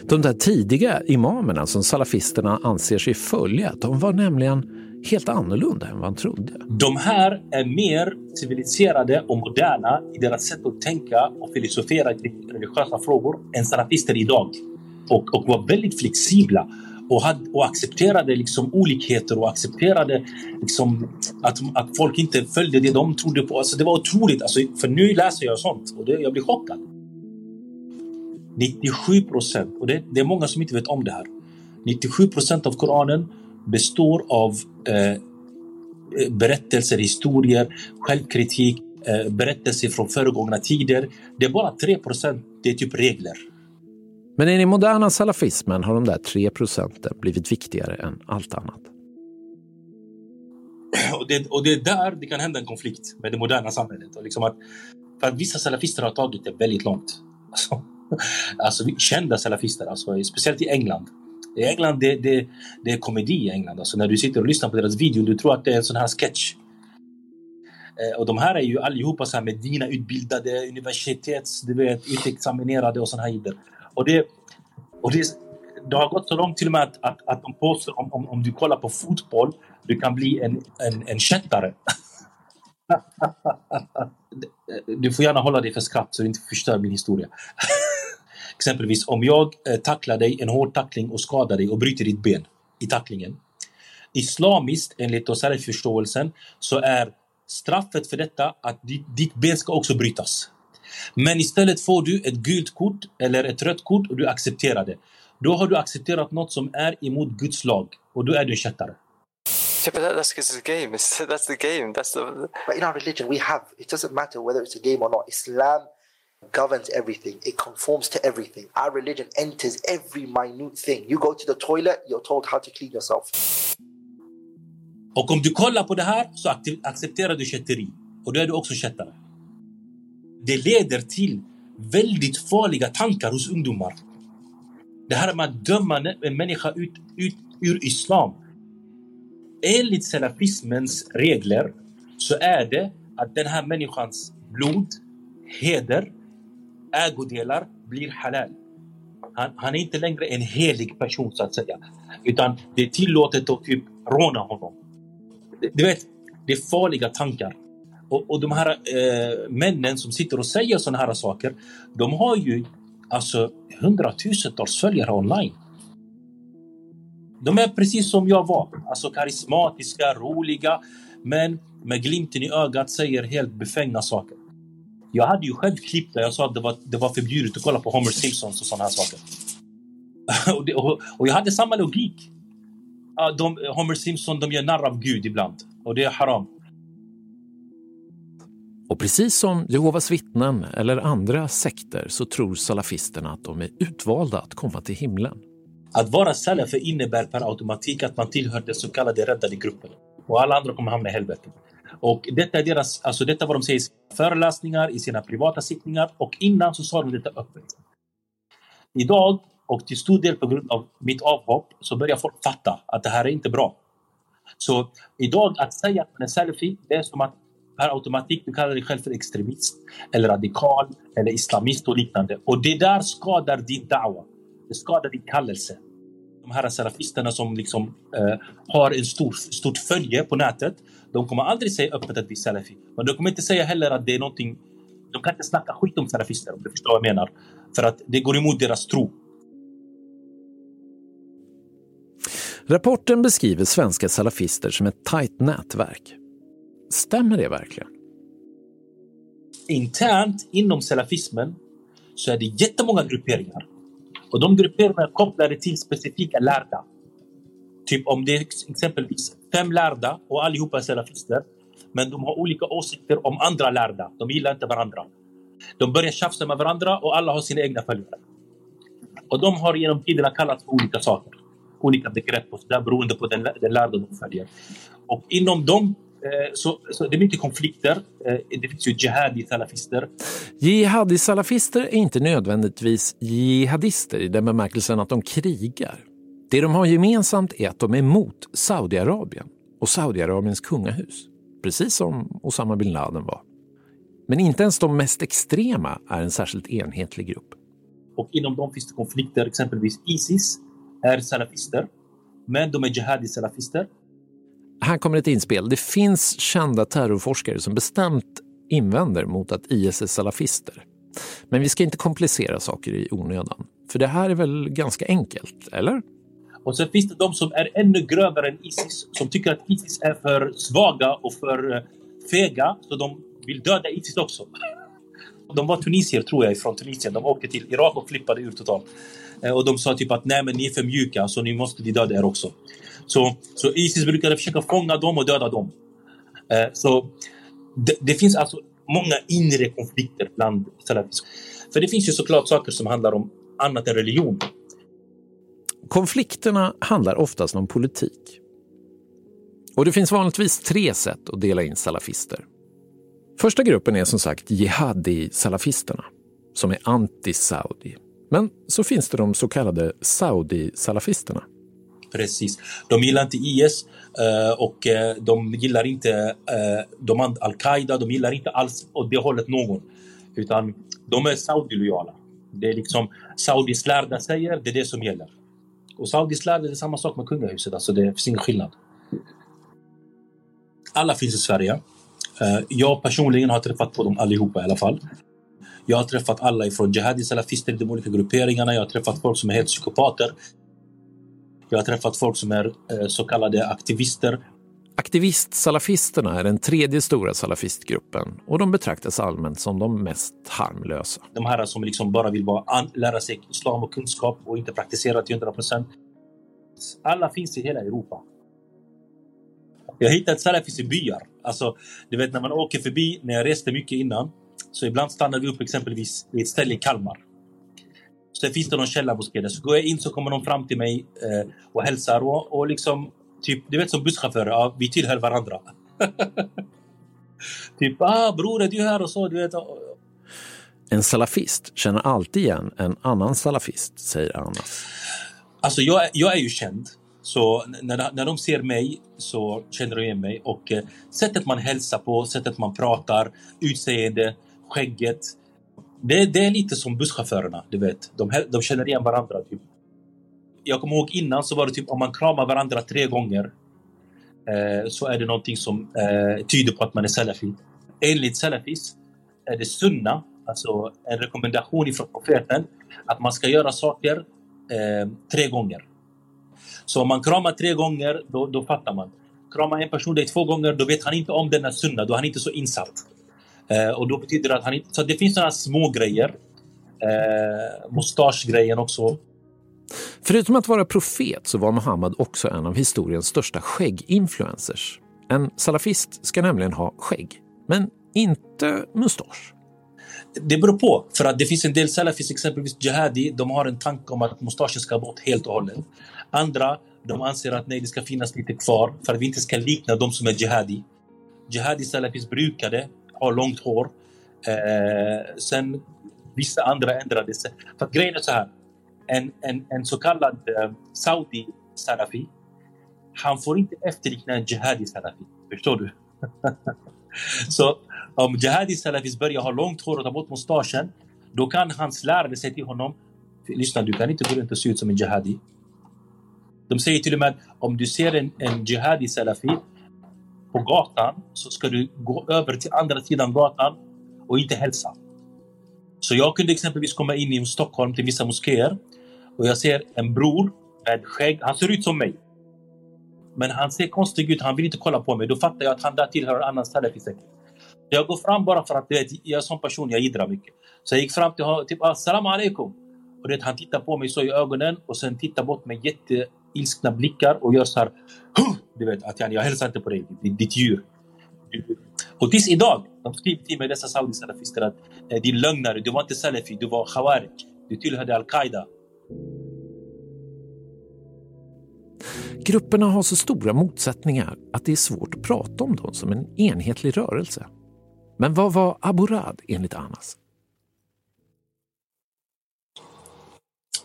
De där tidiga imamerna som salafisterna anser sig följa, de var nämligen helt annorlunda än vad han trodde. De här är mer civiliserade och moderna i deras sätt att tänka och filosofera kring religiösa frågor än salafister idag. Och, och var väldigt flexibla och, hade, och accepterade liksom olikheter och accepterade liksom att, att folk inte följde det de trodde på. Alltså det var otroligt. Alltså, för nu läser jag sånt och det, jag blir chockad. 97 procent, och det, det, är många som inte vet om det här. 97 procent av Koranen består av eh, berättelser, historier, självkritik, eh, berättelser från föregångna tider. Det är bara 3 procent, det är typ regler. Men i den moderna salafismen har de där 3 procenten blivit viktigare än allt annat. Och det, och det är där det kan hända en konflikt med det moderna samhället. Och liksom att, för att vissa salafister har tagit det väldigt långt. Alltså, alltså kända salafister, alltså, speciellt i England. I England, det, det, det är komedi i England. Alltså, när du sitter och lyssnar på deras video, du tror att det är en sån här sketch. Eh, och de här är ju allihopa så här Medina-utbildade, universitets, du vet, utexaminerade och såna här idéer. Och det, och det, det har gått så långt till och med att, att, att de påstår om, om, om du kollar på fotboll, du kan bli en, en, en kättare. du får gärna hålla dig för skratt så du inte förstör min historia. Exempelvis om jag eh, tacklar dig en hård tackling och skadar dig och bryter ditt ben i tacklingen. Islamiskt, enligt förståelsen så är straffet för detta att ditt, ditt ben ska också brytas. Men istället får du ett gult kort eller ett rött kort och du accepterar det. Då har du accepterat något som är emot Guds lag och då är du en kättare. Yeah, but that, that's because it's a game. It's, that's the game. That's the. But in our religion, we have. It doesn't matter whether it's a game or not. Islam governs everything. It conforms to everything. Our religion enters every minute thing. You go to the toilet, you're told how to clean yourself. Och om du kollar på det här så accepterar du kätteri. Och då är du också kättare. Det leder till väldigt farliga tankar hos ungdomar. Det här med att döma en människa ut, ut ur islam. Enligt salafismens regler så är det att den här människans blod, heder, ägodelar blir halal. Han, han, är inte längre en helig person så att säga. Utan det är tillåtet att typ råna honom. Du vet, det är farliga tankar. Och, och de här eh, männen som sitter och säger sådana här saker, de har ju alltså hundratusentals följare online. De är precis som jag var, alltså karismatiska, roliga, men med glimten i ögat säger helt befängda saker. Jag hade ju själv klipp där jag sa att det var, det var förbjudet att kolla på Homer Simpsons och sådana här saker. och, det, och, och, jag hade samma logik. De, Homer Simpson de gör narr av Gud ibland och det är haram. Och precis som Jehovas vittnen eller andra sekter så tror salafisterna att de är utvalda att komma till himlen. Att vara salafi innebär per automatik att man tillhör den så kallade räddade gruppen. Och alla andra kommer hamna i helvetet. Och detta är deras, alltså detta vad de säger i sina föreläsningar, i sina privata sittningar och innan så sa de detta öppet. Idag, och till stor del på grund av mitt avhopp, så börjar folk fatta att det här är inte bra. Så idag att säga att man är salafi, det är som att per automatik du kallar dig själv för extremist eller radikal eller islamist och liknande. Och det där skadar din dawa. Det skadar din kallelse. De här salafisterna som liksom eh, har en stor, stort följe på nätet, de kommer aldrig säga öppet att vi är salafi. Men de kommer inte säga heller att det är någonting... De kan inte snacka skit om salafister om du förstår vad jag menar. För att det går emot deras tro. Rapporten beskriver svenska salafister som ett tajt nätverk. Stämmer det verkligen? Internt inom salafismen så är det jättemånga grupperingar. Och de grupperna är kopplade till specifika lärda. Typ om det är exempelvis fem lärda och allihopa är salafister men de har olika åsikter om andra lärda. De gillar inte varandra. De börjar tjafsa med varandra och alla har sina egna följare. Och de har genom tiderna kallats för olika saker. Olika begrepp och så där, beroende på den, den lärda de följer. Och inom dem så, så det är mycket konflikter. Eh, det finns ju jihadi-salafister. Jihadi-salafister är inte nödvändigtvis jihadister i den bemärkelsen att de krigar. Det de har gemensamt är att de är emot Saudiarabien och Saudiarabiens kungahus. Precis som Osama bin Laden var. Men inte ens de mest extrema är en särskilt enhetlig grupp. Och inom dem finns det konflikter. Exempelvis Isis är salafister, men de är jihadi-salafister. Här kommer ett inspel. Det finns kända terrorforskare som bestämt invänder mot att IS är salafister. Men vi ska inte komplicera saker i onödan. För det här är väl ganska enkelt, eller? Och sen finns det de som är ännu grövre än Isis, som tycker att Isis är för svaga och för eh, fega, så de vill döda Isis också. De var tunisier, tror jag, från Tunisien. De åkte till Irak och flippade ur totalt. Eh, och de sa typ att nej, men ni är för mjuka, så ni måste döda er också. Så, så Isis brukade försöka fånga dem och döda dem. Eh, så det, det finns alltså många inre konflikter bland salafister. För det finns ju såklart saker som handlar om annat än religion. Konflikterna handlar oftast om politik. Och det finns vanligtvis tre sätt att dela in salafister. Första gruppen är som sagt jihadi-salafisterna, som är anti-Saudi. Men så finns det de så kallade Saudi-salafisterna. Precis. De gillar inte IS eh, och eh, de gillar inte eh, de al-Qaida, de gillar inte alls åt det hållet någon. Utan de är Saudi-lojala. Det är liksom Saudis lärda säger, det är det som gäller. Och Saudis lärda, det är samma sak med kungahuset, alltså det finns ingen skillnad. Alla finns i Sverige. Jag personligen har träffat på dem allihopa i alla fall. Jag har träffat alla ifrån jihadi salafister i de olika grupperingarna. Jag har träffat folk som är helt psykopater. Jag har träffat folk som är eh, så kallade aktivister. Aktivist-salafisterna är den tredje stora salafistgruppen och de betraktas allmänt som de mest harmlösa. De här som liksom bara vill bara lära sig islam och kunskap och inte praktisera till 100 procent. Alla finns i hela Europa. Jag har hittat salafis i byar. Alltså, du vet när man åker förbi, när jag reste mycket innan, så ibland stannar vi upp exempelvis vid ett ställe i Kalmar. Så finns det någon källarmoské. Så går jag in så kommer de fram till mig eh, och hälsar och, och liksom, typ, du vet som busschaufförer, ja, vi tillhör varandra. typ, ah bror är du här och så, du vet. En salafist känner alltid igen en annan salafist, säger Anas. Alltså jag, jag är ju känd. Så när, när de ser mig så känner de igen mig. Och eh, sättet man hälsar på, sättet man pratar, utseende, skägget. Det, det är lite som busschaufförerna, du vet. De, de känner igen varandra. Typ. Jag kommer ihåg innan så var det typ om man kramar varandra tre gånger eh, så är det någonting som eh, tyder på att man är salafi. Enligt salafis är det sunna, alltså en rekommendation ifrån profeten, att man ska göra saker eh, tre gånger. Så om man kramar tre gånger, då, då fattar man. Kramar en person dig två gånger, då vet han inte om denna sunna, då är han inte så insatt. Eh, och då betyder det att han inte... Så det finns sådana små grejer. Eh, mustaschgrejen också. Förutom att vara profet så var Muhammed också en av historiens största skägginfluencers. En salafist ska nämligen ha skägg, men inte mustasch. Det beror på, för att det finns en del salafis, exempelvis jihadi, de har en tanke om att mustaschen ska bort helt och hållet. Andra, de anser att nej, det ska finnas lite kvar för att vi inte ska likna de som är jihadi. Jihadi salafis brukade har långt hår. Eh, sen vissa andra ändrade sig. För grejen är så här. En, en, en så kallad eh, Saudi salafi, han får inte efterlikna en jihadi salafi. Förstår du? så om jihadi salafis börjar ha långt hår och ta bort mustaschen, då kan hans lärare säga till honom Lyssna, du kan inte gå runt och se ut som en jihadi. De säger till och med att om du ser en, en jihadi salafi på gatan så ska du gå över till andra sidan gatan och inte hälsa. Så jag kunde exempelvis komma in i Stockholm till vissa moskéer och jag ser en bror med skägg. Han ser ut som mig. Men han ser konstig ut, han vill inte kolla på mig. Då fattar jag att han där tillhör en annan salafi. Jag går fram bara för att vet, jag är en sån person, jag idrar mycket. Så jag gick fram till honom, typ assalamu alaikum. Och det, han tittar på mig så i ögonen och sen tittar bort med jätteilskna blickar och gör så här. Du vet, att jag, jag hälsar inte på dig, ditt, ditt djur. Och tills idag, de skriver till mig, dessa saudi-salafister, att eh, din lögnare, du var inte salafi, du var khawarij. Du tillhörde al-Qaida. Grupperna har så stora motsättningar att det är svårt att prata om dem som en enhetlig rörelse. Men vad var Abu Rad enligt Anas?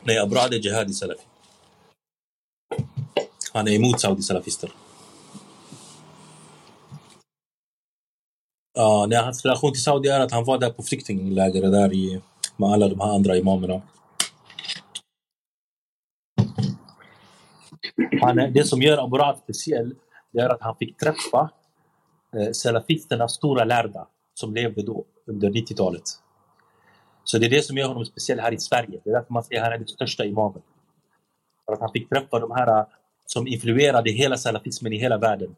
Nej, Abu Rad är jihadi salafi. Han är emot saudi-salafister. Ja, nej, hans relation till Saudi är att han var där på flyktingläger där i, med alla de här andra imamerna. Han, det som gör Abu Raad speciell det är att han fick träffa eh, salafisternas stora lärda som levde då under 90-talet. Så det är det som gör honom speciell här i Sverige. Det är därför man säger att han är den största imamen. För att han fick träffa de här som influerade hela salafismen i hela världen.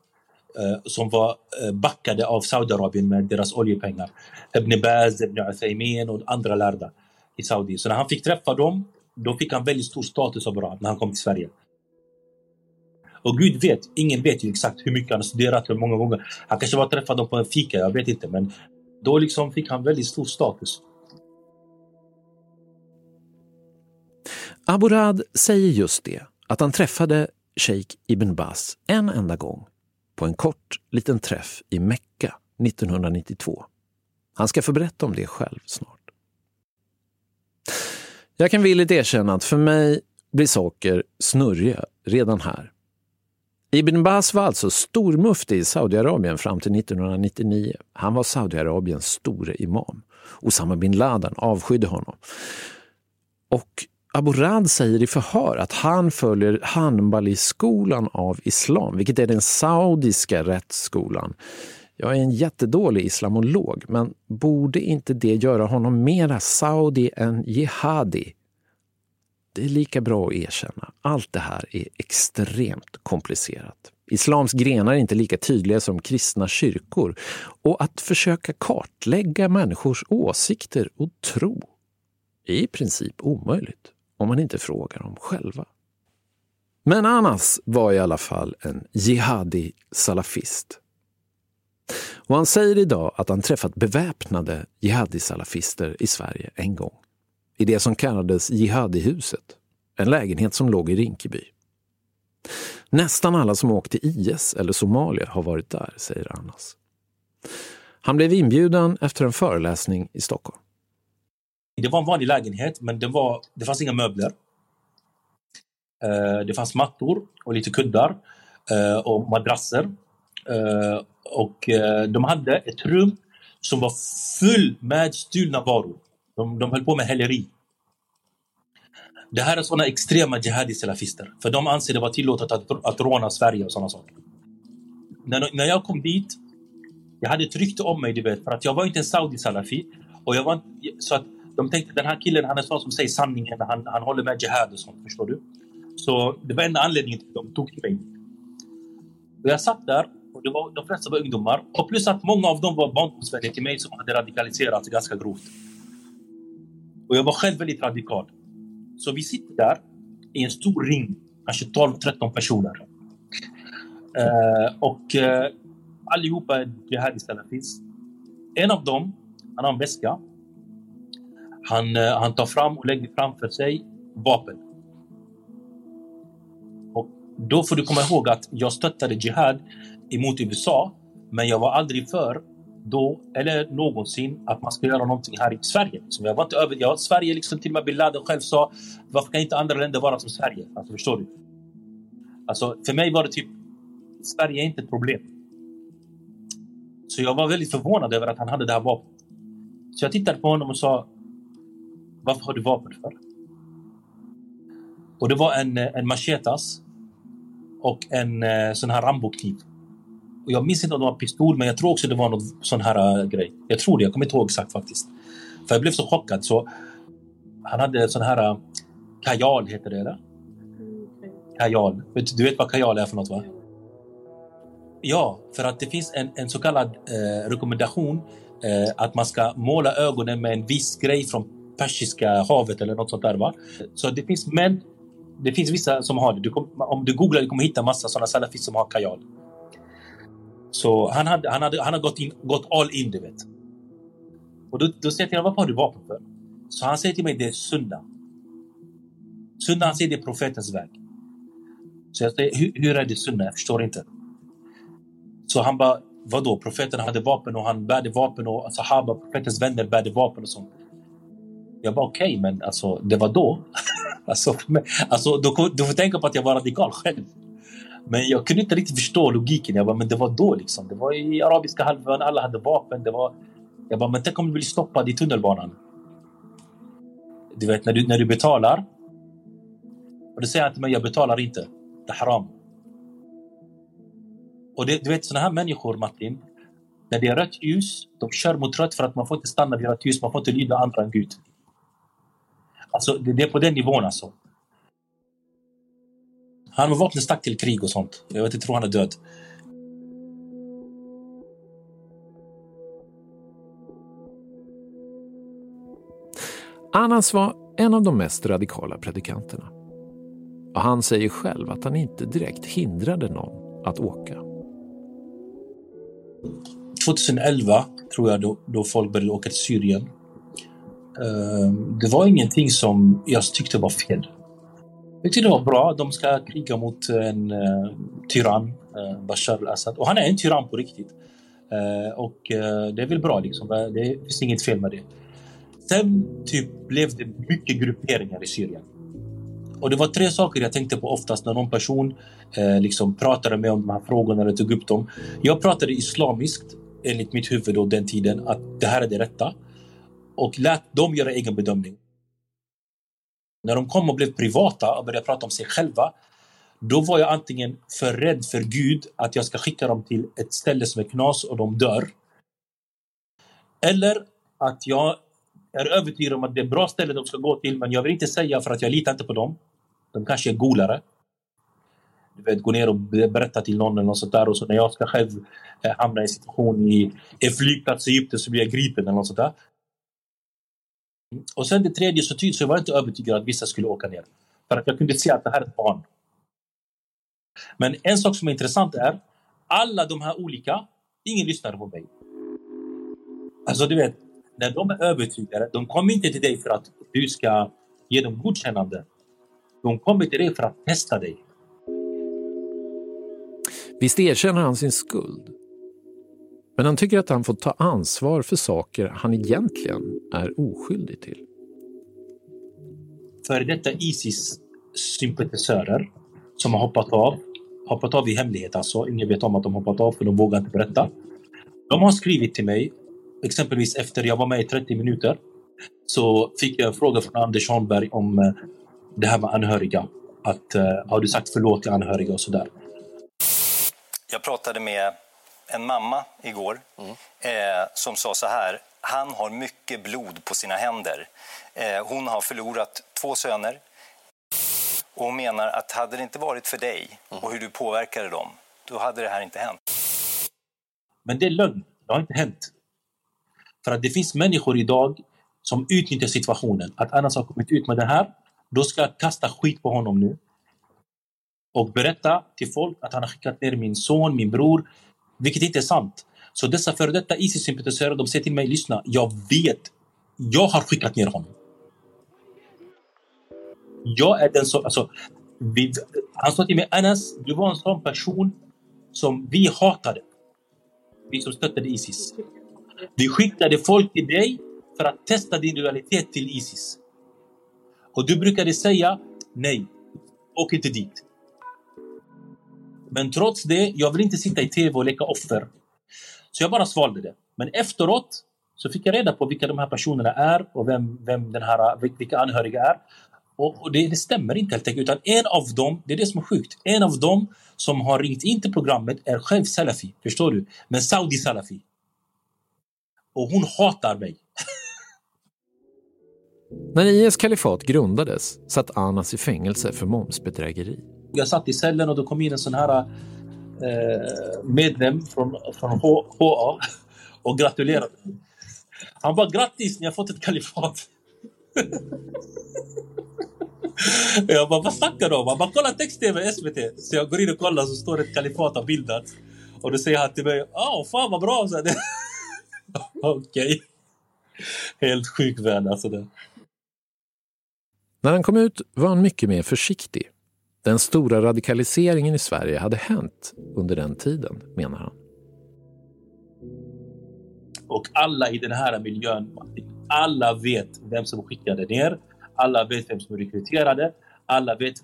Eh, som var eh, backade av Saudiarabien med deras oljepengar. Ibn Baz, Ibn Uthaymin och andra lärda i Saudi. Så när han fick träffa dem, då fick han väldigt stor status av Iran när han kom till Sverige. Och Gud vet, ingen vet ju exakt hur mycket han har studerat, hur många gånger. Han kanske bara träffade dem på en fika, jag vet inte. Men då liksom fick han väldigt stor status. Aborad säger just det, att han träffade Sheikh Ibn Baz en enda gång på en kort liten träff i Mecka 1992. Han ska få berätta om det själv snart. Jag kan villigt erkänna att för mig blir saker snurriga redan här. Ibn Baz var alltså stormufti i Saudiarabien fram till 1999. Han var Saudiarabiens store imam. Osama bin Laden avskydde honom. Och Aborad säger i förhör att han följer Hanbali-skolan av islam, vilket är den saudiska rättsskolan. Jag är en jättedålig islamolog, men borde inte det göra honom mera saudi än jihadi? Det är lika bra att erkänna. Allt det här är extremt komplicerat. Islams grenar är inte lika tydliga som kristna kyrkor och att försöka kartlägga människors åsikter och tro är i princip omöjligt om man inte frågar dem själva. Men Anas var i alla fall en jihadi salafist. Och han säger idag att han träffat beväpnade jihadi-salafister i Sverige en gång. I det som kallades Jihadihuset, en lägenhet som låg i Rinkeby. Nästan alla som åkt till IS eller Somalia har varit där, säger Anas. Han blev inbjuden efter en föreläsning i Stockholm. Det var en vanlig lägenhet, men det, var, det fanns inga möbler. Eh, det fanns mattor och lite kuddar eh, och madrasser. Eh, och de hade ett rum som var full med stulna varor. De, de höll på med häleri. Det här är såna extrema jihadi-salafister. För de anser det vara tillåtet att, att råna Sverige och sådana saker. När, när jag kom dit, jag hade ett rykte om mig, du vet, för att jag var inte en saudi-salafi. Och jag var, inte- så att de tänkte den här killen, han är sån som säger sanningen, han, han håller med jihad och sånt, förstår du? Så det var enda anledningen till att de tog mig. Och jag satt där, och det var, de flesta var ungdomar. Och plus att många av dem var barndomsvänner till mig som hade radikaliserats ganska grovt. Och jag var själv väldigt radikal. Så vi sitter där i en stor ring, kanske 12-13 personer. Eh, och eh, allihopa är jihadister. En av dem, han har en väska. Han, eh, han tar fram och lägger framför sig vapen. Och då får du komma ihåg att jag stöttade jihad emot USA, men jag var aldrig för då eller någonsin att man ska göra någonting här i Sverige. Så jag var inte över, jag, Sverige, liksom till och med bin Laden själv sa, varför kan inte andra länder vara som Sverige? Alltså, förstår du? Alltså, för mig var det typ, Sverige är inte ett problem. Så jag var väldigt förvånad över att han hade det här vapnet. Så jag tittade på honom och sa, varför har du vapen för? Och det var en, eh, en machetas och en eh, sån här Rambo-kniv. Och jag minns inte om det var pistol, men jag tror också det var någon sån här uh, grej. Jag tror det, jag kommer inte ihåg exakt faktiskt. För jag blev så chockad. Så han hade en sån här uh, kajal, heter det eller? Kajal. Du vet vad kajal är för något va? Ja, för att det finns en, en så kallad eh, rekommendation eh, att man ska måla ögonen med en viss grej från Persiska havet eller något sånt där. Va? Så det finns men det finns vissa som har det. Du kom, om du googlar du kommer hitta massa sådana salafister som har kajal. Så han, hade, han, hade, han har gått, in, gått all in, du vet. Och då, då säger jag till honom, vad har du vapen för? Så han säger till mig, det är sunna. Sunna, han säger det är profetens väg. Så jag säger, hur, hur är det sunna? Jag förstår inte. Så han bara, vadå? Profeten hade vapen och han bärde vapen och sahaba, profetens vänner bärde vapen och sånt. Jag bara okej, okay, men alltså det var då. alltså, alltså du, du får tänka på att jag var radikal själv. Men jag kunde inte riktigt förstå logiken. Jag bara, men det var då liksom. Det var i arabiska halvön, alla hade vapen. Det var... Jag bara, men tänk om du blir stoppad i tunnelbanan. Du vet, när du, när du betalar. Och då säger han till mig, jag betalar inte. Det är haram. Och det, du vet, sådana här människor, Martin. När det är rött ljus, de kör mot rött för att man får inte stanna vid rött ljus. Man får inte lyda andra än Gud. Alltså, det, det är på den nivån alltså. Han med vapnet stack till krig och sånt. Jag vet inte, tror han är död. Anas var en av de mest radikala predikanterna. Och han säger själv att han inte direkt hindrade någon att åka. 2011 tror jag då, då folk började åka till Syrien. Ehm, det var ingenting som jag tyckte var fel. Jag tyckte det var bra. De ska kriga mot en uh, tyrann, uh, Bashar al-Assad. Och han är en tyrann på riktigt. Uh, och uh, det är väl bra liksom. Det finns inget fel med det. Sen typ blev det mycket grupperingar i Syrien. Och det var tre saker jag tänkte på oftast när någon person eh, liksom pratade med om de här frågorna eller tog upp dem. Jag pratade islamiskt enligt mitt huvud då den tiden att det här är det rätta. Och lät dem göra egen bedömning. När de kom och blev privata och började prata om sig själva då var jag antingen för rädd för Gud att jag ska skicka dem till ett ställe som är knas och de dör. Eller att jag är övertygad om att det är ett bra ställe de ska gå till men jag vill inte säga för att jag litar inte på dem. De kanske är golare. Du vet, gå ner och berätta till någon eller något sånt där och så när jag ska själv eh, hamna i en situation i en flygplats i Egypten så blir jag gripen eller något sånt där. Mm. Och sen det tredje så tydligt så jag var inte övertygad att vissa skulle åka ner. För att jag kunde se att det här är ett barn. Men en sak som är intressant är alla de här olika, ingen lyssnar på mig. Alltså du vet, när de är övertygade, de kommer inte till dig för att du ska ge dem godkännande. De kommer till dig för att testa dig. Visst erkänner han sin skuld. Men han tycker att han får ta ansvar för saker han egentligen är oskyldig till. För detta Isis-sympatisörer som har hoppat av, hoppat av i hemlighet alltså, ingen vet om att de hoppat av för de vågar inte berätta. De har skrivit till mig, exempelvis efter jag var med i 30 minuter, så fick jag en fråga från Anders Holmberg om eh, det här med anhöriga. Att uh, har du sagt förlåt till anhöriga och sådär. Jag pratade med en mamma igår mm. eh, som sa så här. Han har mycket blod på sina händer. Eh, hon har förlorat två söner. Och hon menar att hade det inte varit för dig mm. och hur du påverkade dem, då hade det här inte hänt. Men det är lögn. Det har inte hänt. För att det finns människor idag som utnyttjar situationen. Att Anas har kommit ut med det här. Då ska jag kasta skit på honom nu. Och berätta till folk att han har skickat ner min son, min bror, vilket inte är sant. Så dessa före detta Isis-sympatisörer de säger till mig, lyssna, jag vet, jag har skickat ner honom. Jag är den som, alltså, vi, han sa till mig, Anas, du var en sån person som vi hatade. Vi som stöttade Isis. Vi skickade folk till dig för att testa din lojalitet till Isis. Och du brukade säga, nej, åk inte dit. Men trots det, jag vill inte sitta i tv och leka offer. Så jag bara svalde det. Men efteråt så fick jag reda på vilka de här personerna är och vem, vem den här, vilka anhöriga är. Och, och det, det, stämmer inte helt enkelt. Utan en av dem, det är det som är sjukt, en av dem som har ringt in till programmet är själv salafi. Förstår du? Men Saudi salafi. Och hon hatar mig. När IS kalifat grundades satt Anas i fängelse för momsbedrägeri. Jag satt i cellen och då kom in en sån här eh, medlem från, från H, HA och gratulerade. Han bara grattis, ni har fått ett kalifat. jag bara, vad snackar du om? Han bara, kolla text-tv, SVT. Så jag går in och kollar så står det ett kalifat bildat. Och då säger han till mig, “Åh, oh, fan vad bra. Okej. Okay. Helt sjuk värld alltså. Det. När han kom ut var han mycket mer försiktig. Den stora radikaliseringen i Sverige hade hänt under den tiden, menar han. Och alla i den här miljön, alla vet vem som skickade ner. Alla vet vem som rekryterade. Alla vet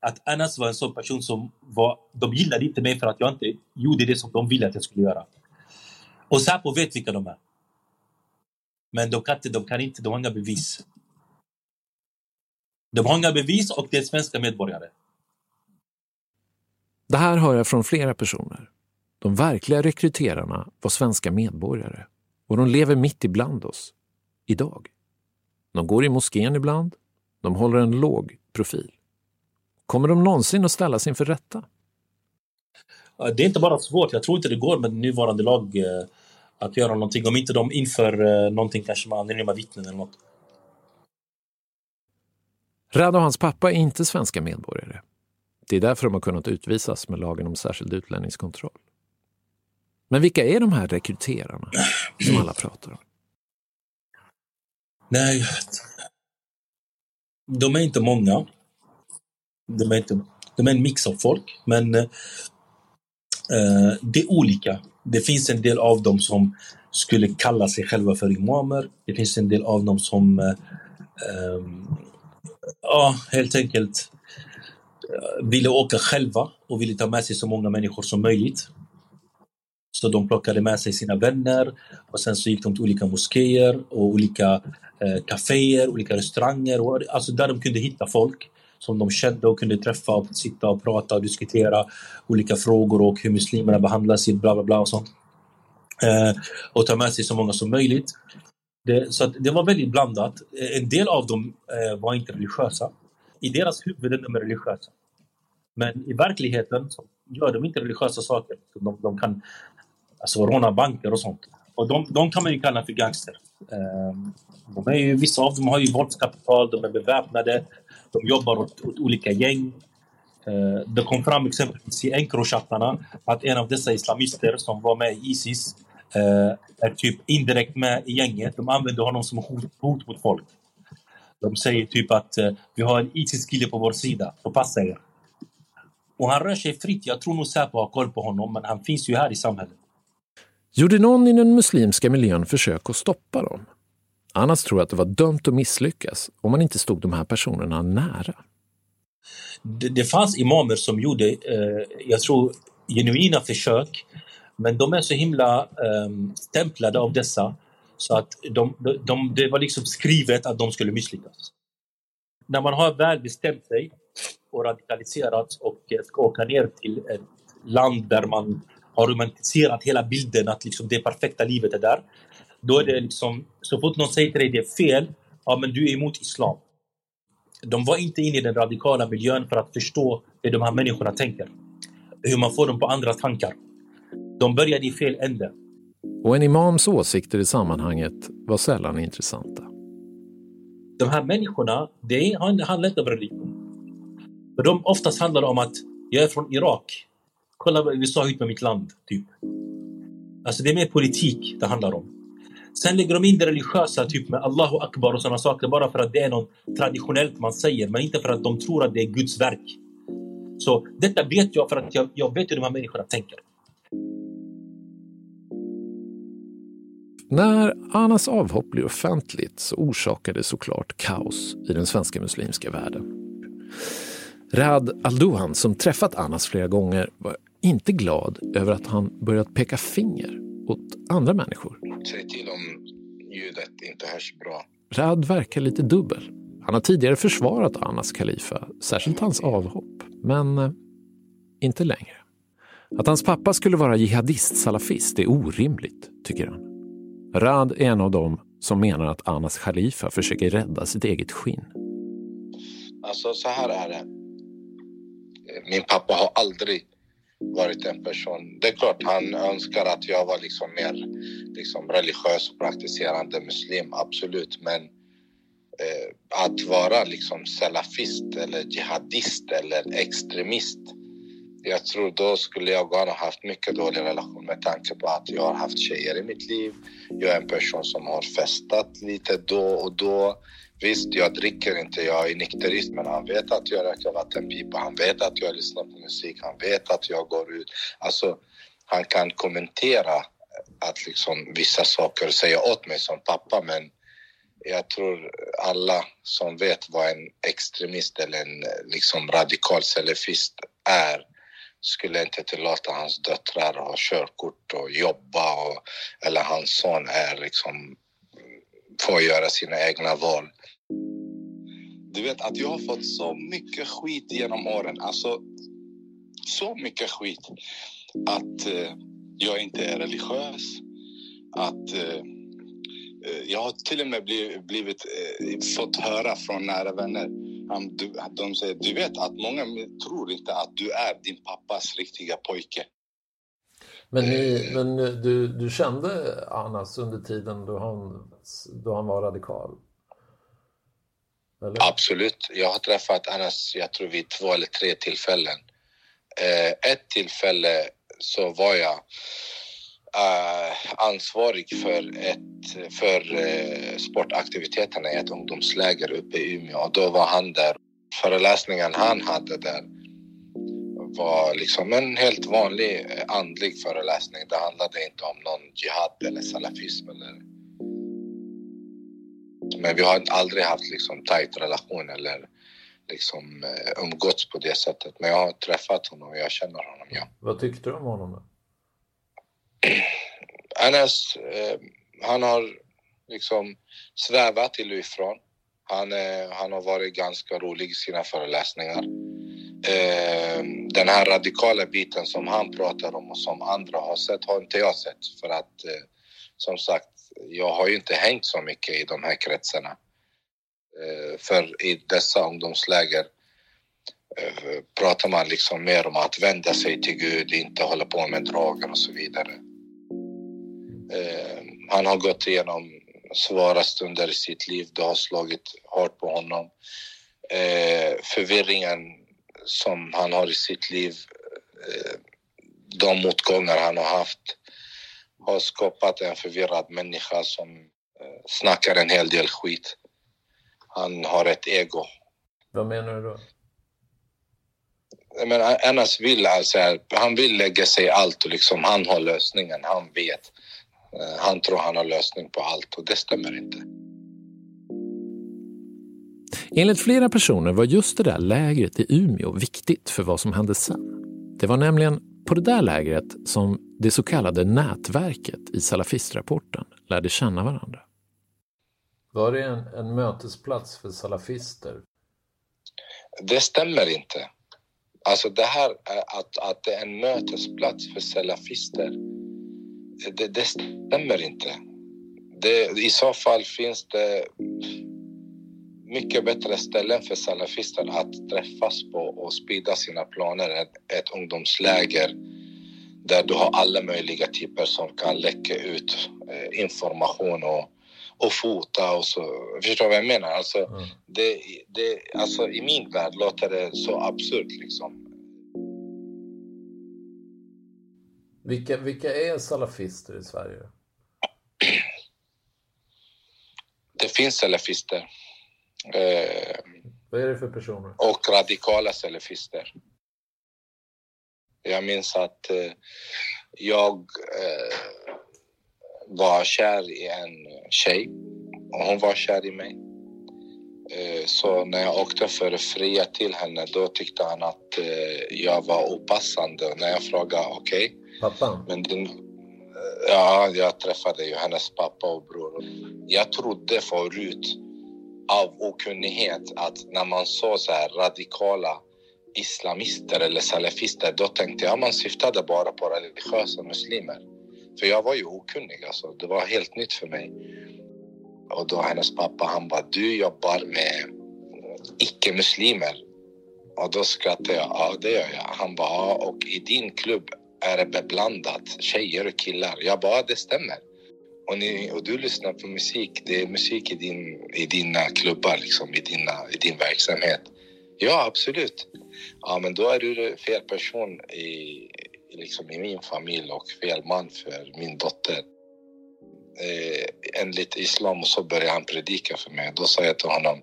att Anas var en sån person som var... De gillade inte mig för att jag inte gjorde det som de ville att jag skulle göra. Och Säpo vet vilka de är. Men de kan inte, de kan inte, de har inga bevis. De har inga bevis och det är svenska medborgare. Det här hör jag från flera personer. De verkliga rekryterarna var svenska medborgare och de lever mitt ibland oss, idag. De går i moskén ibland, de håller en låg profil. Kommer de någonsin att ställas inför rätta? Det är inte bara svårt, jag tror inte det går med nuvarande lag eh, att göra någonting. Om inte de inför eh, någonting kanske med anonyma vittnen eller något. Rad och hans pappa är inte svenska medborgare. Det är därför de har kunnat utvisas med lagen om särskild utlänningskontroll. Men vilka är de här rekryterarna som alla pratar om? Nej, de är inte många. De är, inte, de är en mix av folk, men eh, eh det är olika. Det finns en del av dem som skulle kalla sig själva för imamer. Det finns en del av dem som eh, eh, ja, helt enkelt ville åka själva och ville ta med sig så många människor som möjligt. Så de plockade med sig sina vänner och sen så gick de till olika moskéer och olika eh, kaféer, olika restauranger, och, alltså där de kunde hitta folk som de kände och kunde träffa och sitta och prata och diskutera olika frågor och hur muslimerna behandlas i bla bla bla och sånt. Eh, och ta med sig så många som möjligt. Det, så det var väldigt blandat. En del av dem eh, var inte religiösa. I deras huvud är de religiösa. Men i verkligheten så gör de inte religiösa saker. De, de kan alltså, råna banker och sånt. Och de, de kan man ju kalla för gangster. Ehm, de är ju, vissa av dem har ju våldskapital, de är beväpnade, de jobbar åt, åt olika gäng. Ehm, det kom fram exempelvis i Encrochattarna att en av dessa islamister som var med i Isis eh, är typ indirekt med i gänget. De använder honom som hot, hot mot folk. De säger typ att eh, vi har en Isis-kille på vår sida, så passa er. Och han rör sig fritt. Jag tror nog Säpo har koll på honom, men han finns ju här i samhället. Gjorde någon i den muslimska miljön försök att stoppa dem? Anas tror att det var dömt att misslyckas om man inte stod de här personerna nära. Det, det fanns imamer som gjorde, eh, jag tror, genuina försök men de är så himla um, stämplade av dessa så att de, de, de, det var liksom skrivet att de skulle misslyckas. När man har väl bestämt sig och radikaliserats och ska åka ner till ett land där man har romantiserat hela bilden att liksom det perfekta livet är där. Då är det liksom, så fort någon säger till dig det är fel, ja men du är emot islam. De var inte inne i den radikala miljön för att förstå hur de här människorna tänker. Hur man får dem på andra tankar. De började i fel ände. Och en imams åsikter i sammanhanget var sällan intressanta. De här människorna, det handlar inte om religion. För de oftast handlar det om att jag är från Irak. Kolla vad USA har gjort med mitt land, typ. Alltså det är mer politik det handlar om. Sen lägger de in det religiösa, typ med Allahu Akbar och sådana saker, bara för att det är något traditionellt man säger, men inte för att de tror att det är Guds verk. Så detta vet jag för att jag, jag vet hur de här människorna tänker. När Anas avhopp blev offentligt så orsakade det såklart kaos i den svenska muslimska världen. Rad Alduhan, som träffat Anas flera gånger, var inte glad över att han börjat peka finger åt andra människor. Säg till om ljudet inte hörs bra. Rad verkar lite dubbel. Han har tidigare försvarat Anas kalifa, särskilt hans avhopp, men eh, inte längre. Att hans pappa skulle vara jihadist-salafist är orimligt, tycker han. Rad är en av dem som menar att Anas Khalifa försöker rädda sitt eget skinn. Alltså så här är det. Min pappa har aldrig varit en person... Det är klart, han önskar att jag var liksom mer liksom religiös och praktiserande muslim, absolut. Men eh, att vara liksom salafist eller jihadist eller extremist jag tror då skulle jag ha haft mycket dålig relation med tanke på att jag har haft tjejer i mitt liv. Jag är en person som har festat lite då och då. Visst, jag dricker inte, jag är nykterist, men han vet att jag röker vattenpipa, han vet att jag lyssnar på musik, han vet att jag går ut. Alltså, han kan kommentera att liksom vissa saker säga åt mig som pappa, men jag tror alla som vet vad en extremist eller en liksom radikal salafist är skulle inte tillåta hans döttrar att ha körkort och jobba och, eller hans son är liksom får göra sina egna val. Du vet att jag har fått så mycket skit genom åren, alltså så mycket skit att eh, jag inte är religiös, att eh, eh jag har till och med blivit, blivit eh, fått höra från nära vänner han, du, de säger, du vet att många tror inte att du är din pappas riktiga pojke. Men, ni, men du, du kände Anas under tiden då han, då han var radikal? Eller? Absolut. Jag har träffat Anas, jag tror vid två eller tre tillfällen. Eh, ett tillfälle så var jag Eh, ansvarig för, ett, för eh, sportaktiviteterna i ett ungdomsläger uppe i Umeå och då var han där. Föreläsningen han hade där var liksom en helt vanlig eh, andlig föreläsning. Det handlade inte om någon jihad eller salafism eller men vi har aldrig haft liksom tajt relation eller liksom umgåtts på det sättet. Men jag har träffat honom och jag känner honom, ja. Vad tyckte du om honom då? Anas, eh, han har liksom svävat till och ifrån. Han, eh, han har varit ganska rolig i sina föreläsningar. Eh, den här radikala biten som han pratar om och som andra har sett har inte jag sett. För att eh, som sagt, jag har ju inte hängt så mycket i de här kretsarna. Eh, för i dessa ungdomsläger eh, pratar man liksom mer om att vända sig till Gud, inte hålla på med droger och så vidare. Eh, han har gått igenom svåra stunder i sitt liv. Det har slagit hårt på honom. Eh, förvirringen som han har i sitt liv, eh, de motgångar han har haft har skapat en förvirrad människa som snackar en hel del skit. Han har ett ego. Vad menar du då? Men Anas vill alltså, han vill lägga sig i allt och liksom han har lösningen, han vet. Eh, han tror han har lösning på allt och det stämmer inte. Enligt flera personer var just det där lägret i Umeå viktigt för vad som hände sen. Det var nämligen på det där lägret som det så kallade nätverket i salafistrapporten lärde känna varandra. Var det en, en mötesplats för salafister? Det stämmer inte. Alltså det här att, att det är en mötesplats för salafister det, det stämmer inte. Det, I så fall finns det mycket bättre ställen för salafister att träffas på och sprida sina planer. Ett, ett ungdomsläger där du har alla möjliga typer som kan läcka ut eh, information och, och fota och så. Förstår du vad jag menar? Alltså, mm. det, det, alltså, I min värld låter det så absurt liksom. Vilka, vilka är salafister i Sverige? Det finns salafister. Eh, Vad är det för personer? Och radikala salafister. Jag minns att eh, jag eh, var kär i en tjej och hon var kär i mig. Eh, så när jag åkte för att fria till henne då tyckte han att eh, jag var opassande. När jag frågade okej, okay, Pappan? Men den, eh, ja, jag träffade ju hennes pappa och bror. Jag trodde förut av okunnighet att när man såg så här radikala islamister eller salafister då tänkte jag man syftade bara på religiösa muslimer. För jag var ju okunnig alltså. Det var helt nytt för mig. Och då hennes pappa han bara, du jobbar med icke-muslimer. Och då skrattade jag. Ja, det gör jag. Han bara, ja, och i din klubb är det beblandat, tjejer och killar. Jag bara, det stämmer. Och, ni, och du lyssnar på musik, det är musik i, din, i dina klubbar, liksom, i, dina, i din verksamhet. Ja, absolut. Ja, men då är du fel person i, liksom, i min familj och fel man för min dotter. Eh, enligt islam och så började han predika för mig. Då sa jag till honom,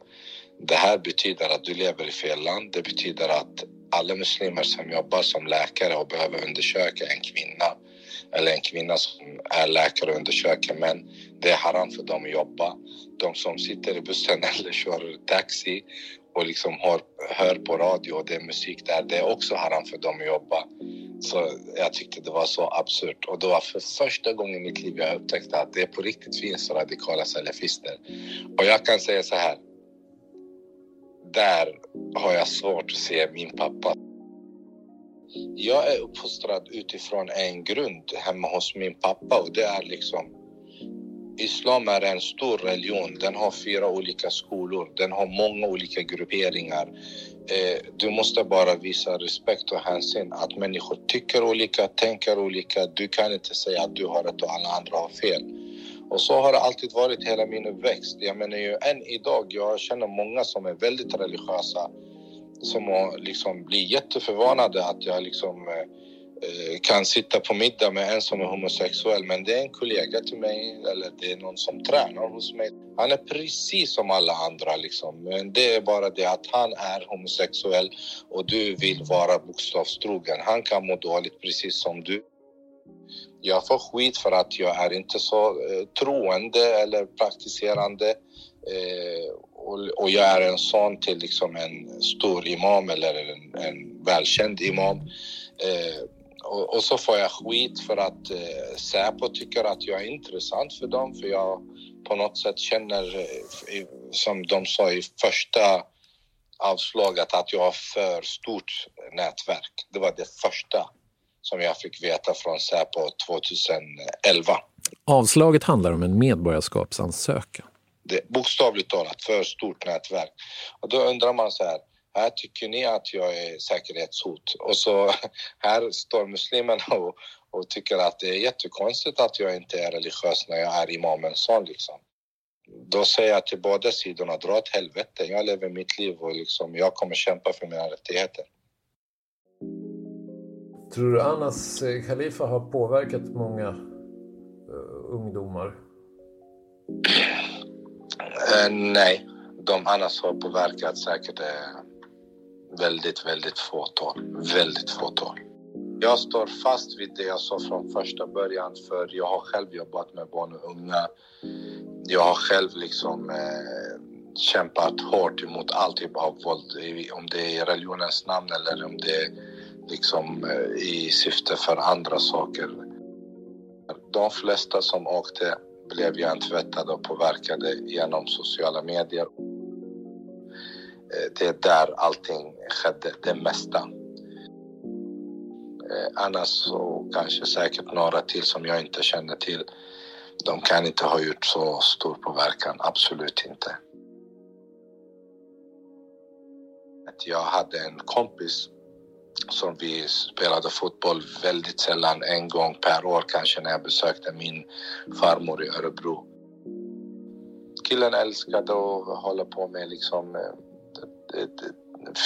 det här betyder att du lever i fel land. Det betyder att alla muslimer som jobbar som läkare och behöver undersöka en kvinna eller en kvinna som är läkare och undersöker män, det är haram för dem att jobba. De som sitter i bussen eller kör taxi och liksom hör, hör på radio och det är musik där, det är också haram för dem att jobba. Så jag tyckte det var så absurt. Och det var för första gången i mitt liv jag upptäckte att det på riktigt finns radikala salafister. Och jag kan säga så här. Där har jag svårt att se min pappa. Jag är uppfostrad utifrån en grund hemma hos min pappa och det är liksom Islam är en stor religion. Den har fyra olika skolor. Den har många olika grupperingar. Eh, du måste bara visa respekt och hänsyn. Att människor tycker olika, tänker olika. Du kan inte säga att du har rätt och alla andra har fel. Och så har det alltid varit hela min uppväxt. Jag menar ju än idag, jag känner många som är väldigt religiösa som liksom blir jätteförvånade att jag liksom eh, kan sitta på middag med en som är homosexuell men det är en kollega till mig eller det är någon som tränar hos mig. Han är precis som alla andra liksom. Men det är bara det att han är homosexuell och du vill vara bokstavstrogen. Han kan må dåligt precis som du. Jag får skit för att jag är inte så eh, troende eller praktiserande. Eh, och, och, jag är en son till liksom en stor imam eller en, en välkänd imam. Eh, och, och, så får jag skit för att eh, Säpo tycker att jag är intressant för dem för jag på något sätt känner, eh, som de sa i första avslaget, att jag har för stort nätverk. Det var det första som jag fick veta från Säpo 2011. Avslaget handlar om en medborgarskapsansökan. Det är bokstavligt talat för stort nätverk. Och då undrar man så här, här tycker ni att jag är säkerhetshot? Och så här står muslimerna och, och tycker att det är jättekonstigt att jag inte är religiös när jag är imamens son liksom. Då säger jag till båda sidorna, dra åt helvete. Jag lever mitt liv och liksom, jag kommer kämpa för mina rättigheter. Tror du Anas eh, Khalifa har påverkat många uh, ungdomar? Uh, nej, de Anas har påverkat säkert uh, väldigt, väldigt fåtal. Väldigt fåtal. Jag står fast vid det jag sa från första början för jag har själv jobbat med barn och unga. Jag har själv liksom eh, kämpat hårt emot all typ av våld, om det är i religionens namn eller om det är liksom eh, i syfte för andra saker. De flesta som åkte blev hjärntvättade och påverkade genom sociala medier. Eh, det är där allting skedde, det mesta. Eh, annars så kanske säkert några till som jag inte känner till. De kan inte ha gjort så stor påverkan, absolut inte. Jag hade en kompis som vi spelade fotboll väldigt sällan, en gång per år kanske när jag besökte min farmor i Örebro. Killen älskade att hålla på med liksom eh,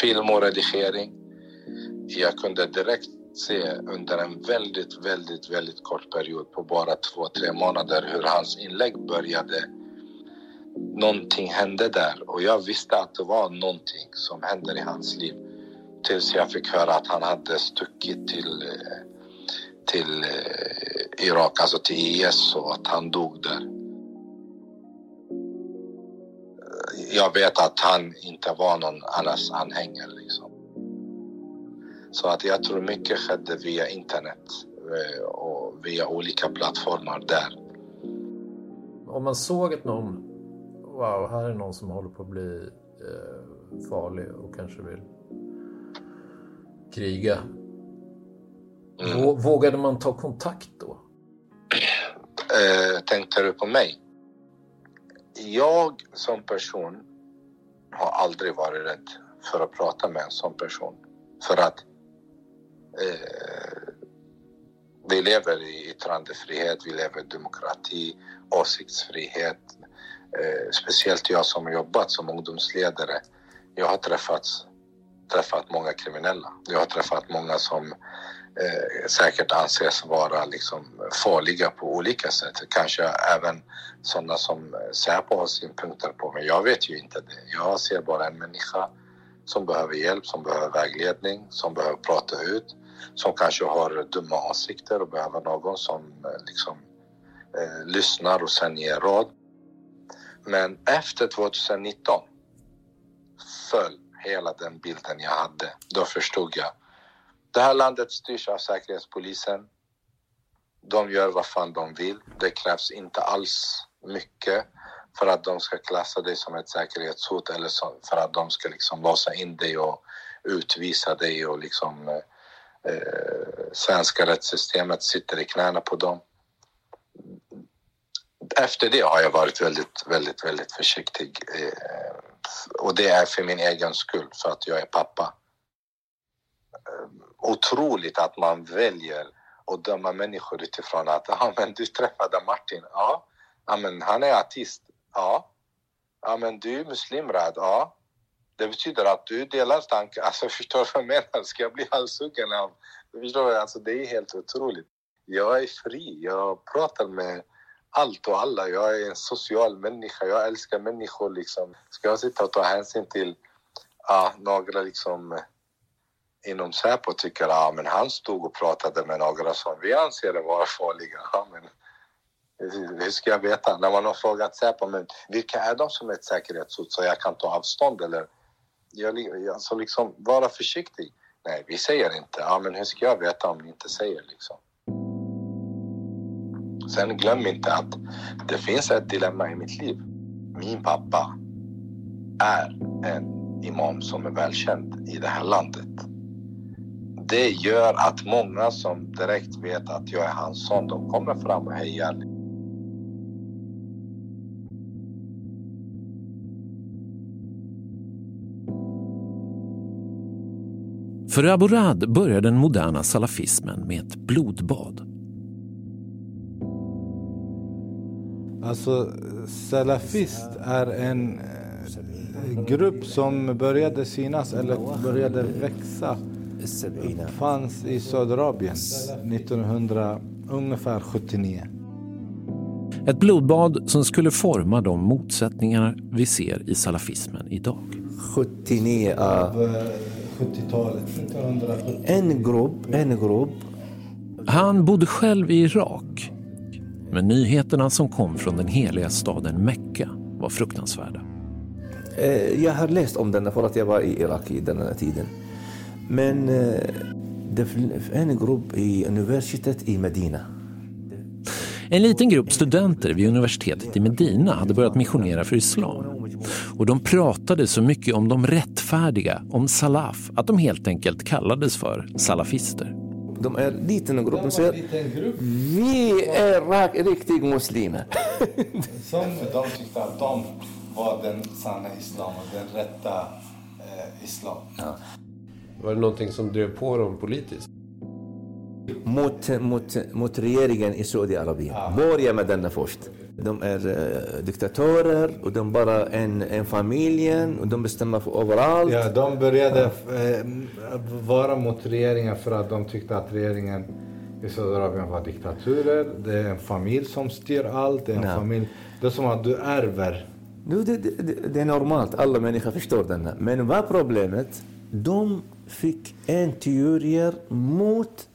film och redigering. Jag kunde direkt se under en väldigt, väldigt, väldigt kort period på bara två, tre månader hur hans inlägg började. Någonting hände där och jag visste att det var någonting som hände i hans liv tills jag fick höra att han hade stuckit till, till eh, Irak, alltså till IS och att han dog där. Jag vet att han inte var någon annars anhängare liksom. Så att jag tror mycket skedde via internet eh, och via olika plattformar där. Om man såg att någon, wow, här är någon som håller på att bli eh, farlig och kanske vill kriga. Mm. Vågade man ta kontakt då? Eh, tänkte du på mig? Jag som person har aldrig varit rädd för att prata med en sån person. För att eh, vi lever i yttrandefrihet, vi lever i demokrati, åsiktsfrihet. Eh, speciellt jag som har jobbat som ungdomsledare. Jag har träffats, träffat många kriminella. Jag har träffat många som eh, säkert anses vara liksom farliga på olika sätt. Kanske även sådana som Säpo har synpunkter på. Men jag vet ju inte det. Jag ser bara en människa som behöver hjälp, som behöver vägledning, som behöver prata ut, som kanske har dumma åsikter och behöver någon som eh, liksom eh, lyssnar och sen ger råd. Men efter 2019 föll hela den bilden jag hade. Då förstod jag. Det här landet styrs av Säkerhetspolisen. De gör vad fan de vill. Det krävs inte alls mycket för att de ska klassa dig som ett säkerhetshot eller för att de ska liksom låsa in dig och utvisa dig och liksom eh, eh, svenska rättssystemet sitter i knäna på dem. Efter det har jag varit väldigt, väldigt, väldigt försiktig. Eh, och det är för min egen skull, för att jag är pappa. Ehm, otroligt att man väljer att döma människor utifrån att ja, men du träffade Martin. Ja, ja men han är artist. Ja. Ja, men du är muslimrad. Ja. Det betyder att du delar tankar. Alltså, förstår du vad jag menar? Ska jag bli halshuggen av... Förstår du? Alltså, det är helt otroligt. Jag är fri. Jag pratar med allt och alla. Jag är en social människa. Jag älskar människor. Liksom. Ska jag sitta och ta hänsyn till ja, några liksom inom Säpo tycker att ja, men han stod och pratade med några som vi anser vara farliga. Ja, men hur ska jag veta? När man har frågat Säpo, men vilka är de som är ett säkerhetshot så jag kan ta avstånd eller jag, alltså liksom vara försiktig. Nej, vi säger inte. Ja, men hur ska jag veta om ni inte säger liksom? Sen glöm inte att det finns ett dilemma i mitt liv. Min pappa är en imam som är välkänd i det här landet. Det gör att många som direkt vet att jag är hans son, de kommer fram och hejar. För Abu Rad börjar den moderna salafismen med ett blodbad. Alltså, salafist är en eh, grupp som började synas eller började växa. Fanns i Saudiarabien 1900, ungefär 79. Ett blodbad som skulle forma de motsättningar vi ser i salafismen idag. 79 av 70-talet. 1970. En grupp, en grupp. Han bodde själv i Irak. Men nyheterna som kom från den heliga staden Mekka var fruktansvärda. Eh, jag har läst om den för att jag var i Irak i den här tiden. Men eh, det en grupp i universitetet i Medina. En liten grupp studenter vid universitetet i Medina hade börjat missionera för islam. Och de pratade så mycket om de rättfärdiga, om salaf, att de helt enkelt kallades för salafister. De är en liten grupp. De säger vi är riktiga muslimer. Som de tyckte att de var den sanna islam och den rätta eh, islam. Ja. Var det någonting som drev på dem politiskt? Mot, mot, mot regeringen i Saudiarabien. Ja. Börja med denna först. De är uh, diktatorer och de bara en, en familjen och de bestämmer för överallt. Ja, de började uh, vara mot regeringen för att de tyckte att regeringen i Saudiarabien var diktaturer. Det är en familj som styr allt. Det är, en Nej. familj. det är som att du ärver. Nu, det, det, det är normalt, alla människor förstår denna. Men vad problemet? De fick en teorier mot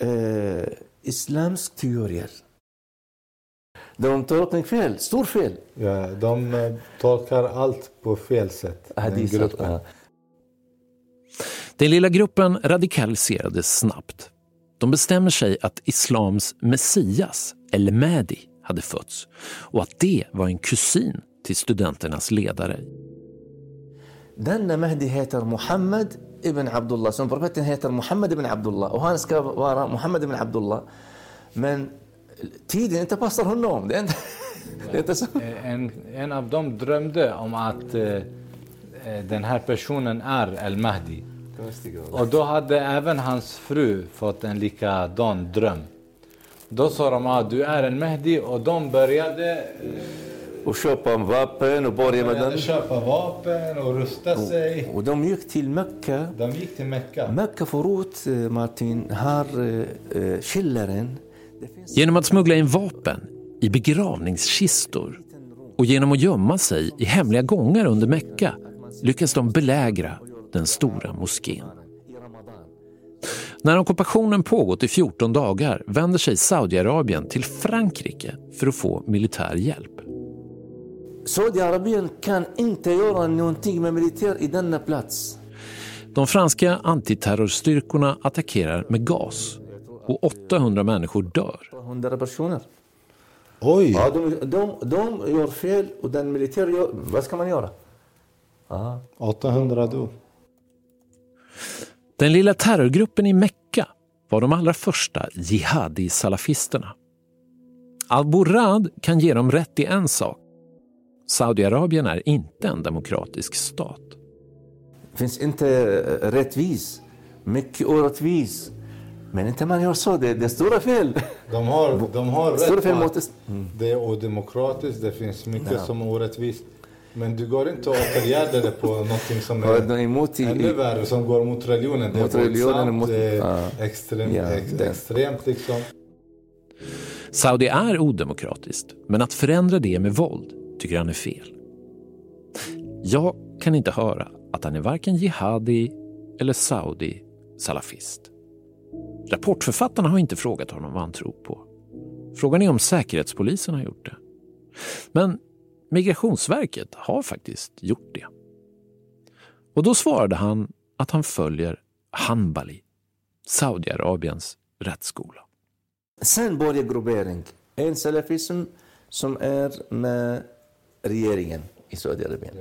eh, islamsk teorier. De tolkar fel, stor fel. Ja, de eh, tolkar allt på fel sätt. ja. Den lilla gruppen radikaliserades snabbt. De bestämmer sig att islams Messias, eller Mahdi, hade fötts och att det var en kusin till studenternas ledare. Denna Mahdi heter Muhammad ibn Abdullah. Som profeten heter Muhammed ibn Abdullah. Och han ska vara Muhammed ibn Abdullah. Men tiden inte passar honom. Det är inte, det är inte så. Eh, en, en av dem drömde om att eh, eh, den här personen är al-Mahdi. Och då hade även hans fru fått en likadan dröm. Då sa de att ah, du är en Mahdi och de började eh, och köpa vapen och börja med den. köpa vapen och rusta sig. Och de gick till Mecka. De gick till Mecka. Mecka förut, eh, Martin, har eh, eh, källaren. Genom att smuggla in vapen i begravningskistor och genom att gömma sig i hemliga gångar under Mecka lyckas de belägra den stora moskén. När ockupationen pågått i 14 dagar vänder sig Saudiarabien till Frankrike för att få militär hjälp. Saudiarabien kan inte göra någonting med militär i denna plats. De franska antiterrorstyrkorna attackerar med gas och 800 människor dör. 100 personer. Oj! Ja, de, de, de gör fel och den militär gör... Vad ska man göra? Ja. 800 dog. Den lilla terrorgruppen i Mekka var de allra första jihadi-salafisterna. Al-Burrad kan ge dem rätt i en sak. Saudiarabien är inte en demokratisk stat. finns inte eh, rättvis. Mycket orättvis. Men inte man gör så. Det, det är stora fel. De har, de har Stora rätt fel på mot... att det är odemokratiskt, det finns mycket Ja. som är orättvist. Men du går inte att åtgärda det på någonting som är emot i- ännu värre, som går mot religionen. Det Mot är religionen, mot- det är ja. extrem, Ja, ex, det- extremt liksom. Saudi är odemokratiskt, men att förändra det med våld tycker han är fel. Jag kan inte höra att han är varken jihadi eller saudi salafist. Rapportförfattarna har inte frågat honom vad han tror på. Frågan är om Säkerhetspolisen har gjort det. Men Migrationsverket har faktiskt gjort det. Och då svarade han att han följer Hanbali, Saudiarabiens rättsskola. Sen börjar gruppering. En salafism som är med regeringen i Saudiarabien.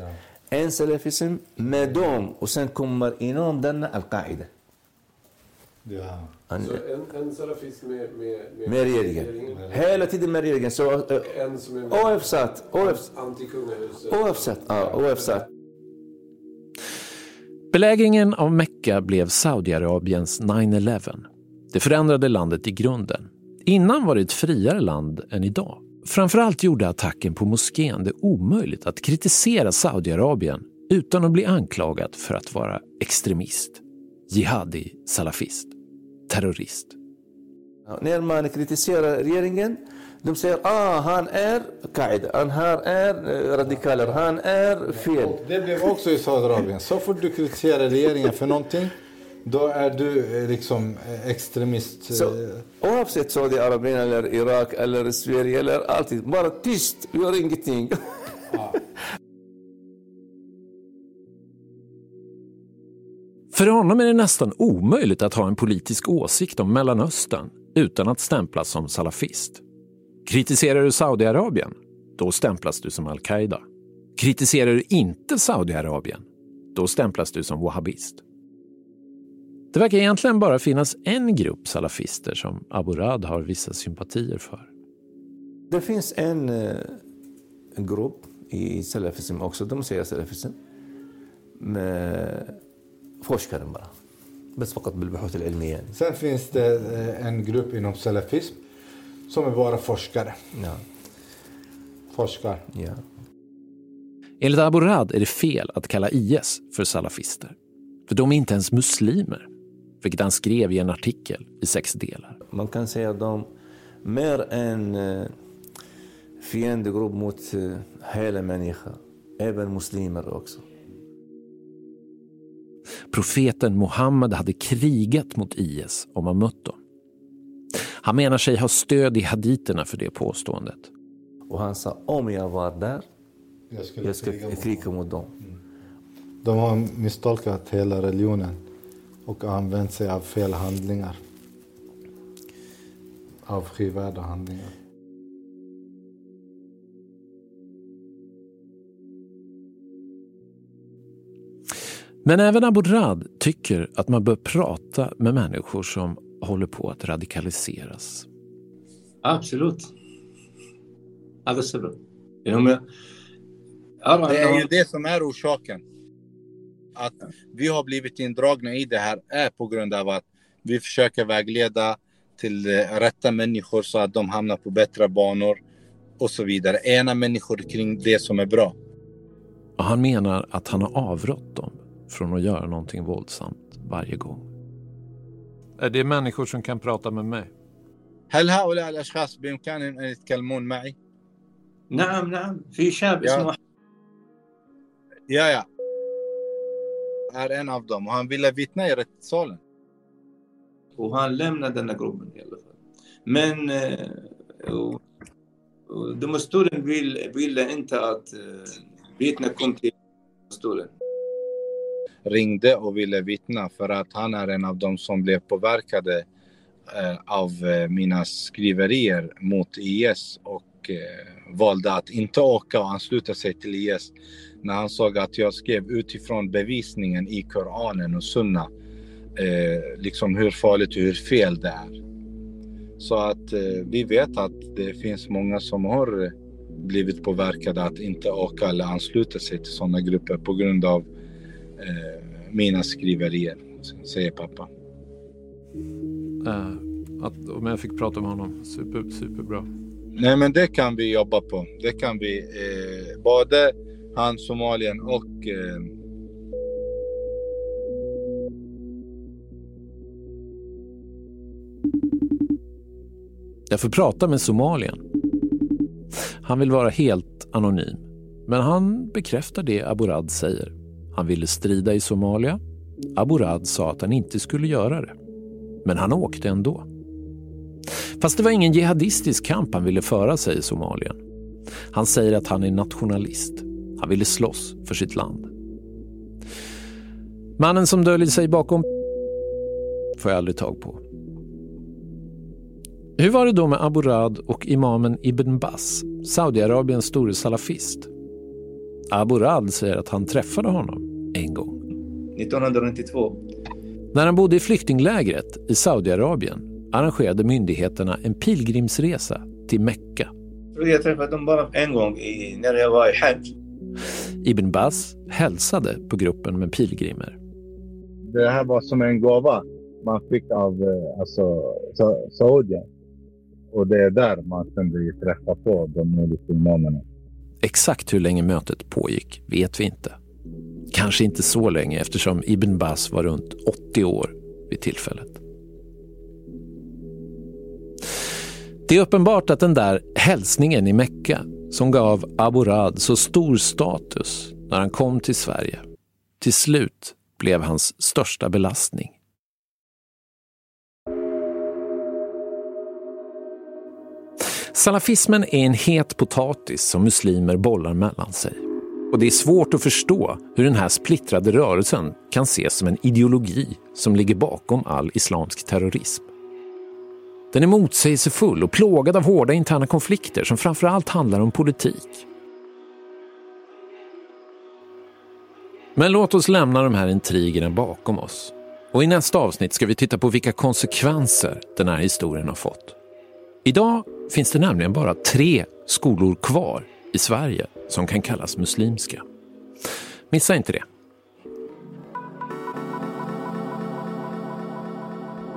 En salafism med dem och sen kommer inom denna al-Qaida. Ja. Han- Så en, en salafist med, med, Med regeringen. Hela tiden med regeringen. Så, eh, En som är med oavsett, oavsett, antikungahuset. oavsett, ja. Belägringen av Mekka blev Saudiarabiens 9-11. Det förändrade landet i grunden. Innan var det ett friare land än idag. Framförallt gjorde attacken på moskén det omöjligt att kritisera Saudiarabien utan att bli anklagad för att vara extremist, jihadi, salafist, terrorist. Ja, När man kritiserar regeringen, de säger ah, han är Qaida, han här är eh, radikaler, han är fel. Det blev också i Saudiarabien. Så fort du kritiserar regeringen för någonting, då är du eh, liksom eh, extremist. Så, eh, oavsett Saudiarabien eller Irak eller Sverige eller alltid, bara tyst, gör ingenting. För honom är det nästan omöjligt att ha en politisk åsikt om Mellanöstern utan att stämplas som salafist. Kritiserar du Saudiarabien? Då stämplas du som al-Qaida. Kritiserar du inte Saudiarabien? Då stämplas du som wahhabist. Det verkar egentligen bara finnas en grupp salafister som Abu Rad har vissa sympatier för. Det finns en, eh, en grupp i salafism också, de säger salafism, med forskare bara. بس فقط بالبحوث العلمية يعني. Sen finns det eh, en grupp inom salafism som är bara forskare. Ja. Forskar. Ja. Enligt Abu Rad är det fel att kalla IS för salafister. För de är inte ens muslimer, vilket han skrev i en artikel i sex delar. Man kan säga att de mer en eh, fientlig grupp mot eh, hela människan, även muslimer också. Profeten Muhammed hade krigat mot IS om han mött dem. Han menar sig ha stöd i haditerna för det påståendet. Och han sa om jag var där, Jag skulle jag ska kriga mot dem. De har misstolkat hela religionen och använt sig av fel handlingar. Avskyvärda handlingar. Men även Abodrad tycker att man bör prata med människor som håller på att radikaliseras. Absolut. Alla sebab. Det är ju det som är orsaken att vi har blivit indragna i det här är på grund av att vi försöker vägleda till eh, rätta människor så att de hamnar på bättre banor och så vidare. Ena människor kring det som är bra. Och han menar att han har avrått dem från att göra någonting våldsamt varje gång. Är det människor som kan prata med mig? هل هؤلاء الأشخاص بإمكانهم أن يتكلمون معي؟ نعم نعم في شاب Ja. اسمه Ja, ja. är en av dem och han ville vittna i rättssalen. och han lämnade den här gruppen i alla fall. Men eh, och, och domstolen vill, ville inte att eh, vittnen kom till domstolen. ringde och ville vittna för att han är en av dem som blev påverkade eh, av mina skriverier mot IS och eh, valde att inte åka och ansluta sig till IS när han såg att jag skrev utifrån bevisningen i Koranen och Sunna eh, liksom hur farligt och hur fel det är. Så att eh, vi vet att det finns många som har eh, blivit påverkade att inte åka eller ansluta sig till sådana grupper på grund av eh, mina skriverier, säger pappa. Uh, att, om jag fick prata med honom, super, superbra. Nej men det kan vi jobba på. Det kan vi. Eh, både han Somalien och eh, Jag får prata med Somalien. Han vill vara helt anonym. Men han bekräftar det Aborad säger. Han ville strida i Somalia. Aborad sa att han inte skulle göra det. Men han åkte ändå. Fast det var ingen jihadistisk kamp han ville föra, säger Somalien. Han säger att han är nationalist. Han ville slåss för sitt land. Mannen som döljer sig bakom får jag aldrig tag på. Hur var det då med Aburad och imamen Ibn Bas, Saudiarabiens store salafist? Aburad säger att han träffade honom en gång. 1992. När han bodde i flyktinglägret i Saudiarabien arrangerade myndigheterna en pilgrimsresa till Mecka. Jag träffade dem bara en gång i, när jag var i Hajj. Ibn Bas hälsade på gruppen med pilgrimer. det här var som en gåva man fick av eh, alltså, Sa- Saudien. Och det är där man kunde träffa på de olika imamerna. Exakt hur länge mötet pågick vet vi inte. Kanske inte så länge eftersom Ibn Bas var runt 80 år vid tillfället. Det är uppenbart att den där hälsningen i Mecka som gav Aburad så stor status när han kom till Sverige till slut blev hans största belastning. Salafismen är en het potatis som muslimer bollar mellan sig. Och det är svårt att förstå hur den här splittrade rörelsen kan ses som en ideologi som ligger bakom all islamsk terrorism. Den är motsägelsefull och plågad av hårda interna konflikter som framförallt handlar om politik. Men låt oss lämna de här intrigerna bakom oss. Och i nästa avsnitt ska vi titta på vilka konsekvenser den här historien har fått. Idag finns det nämligen bara tre skolor kvar i Sverige som kan kallas muslimska. Missa inte det.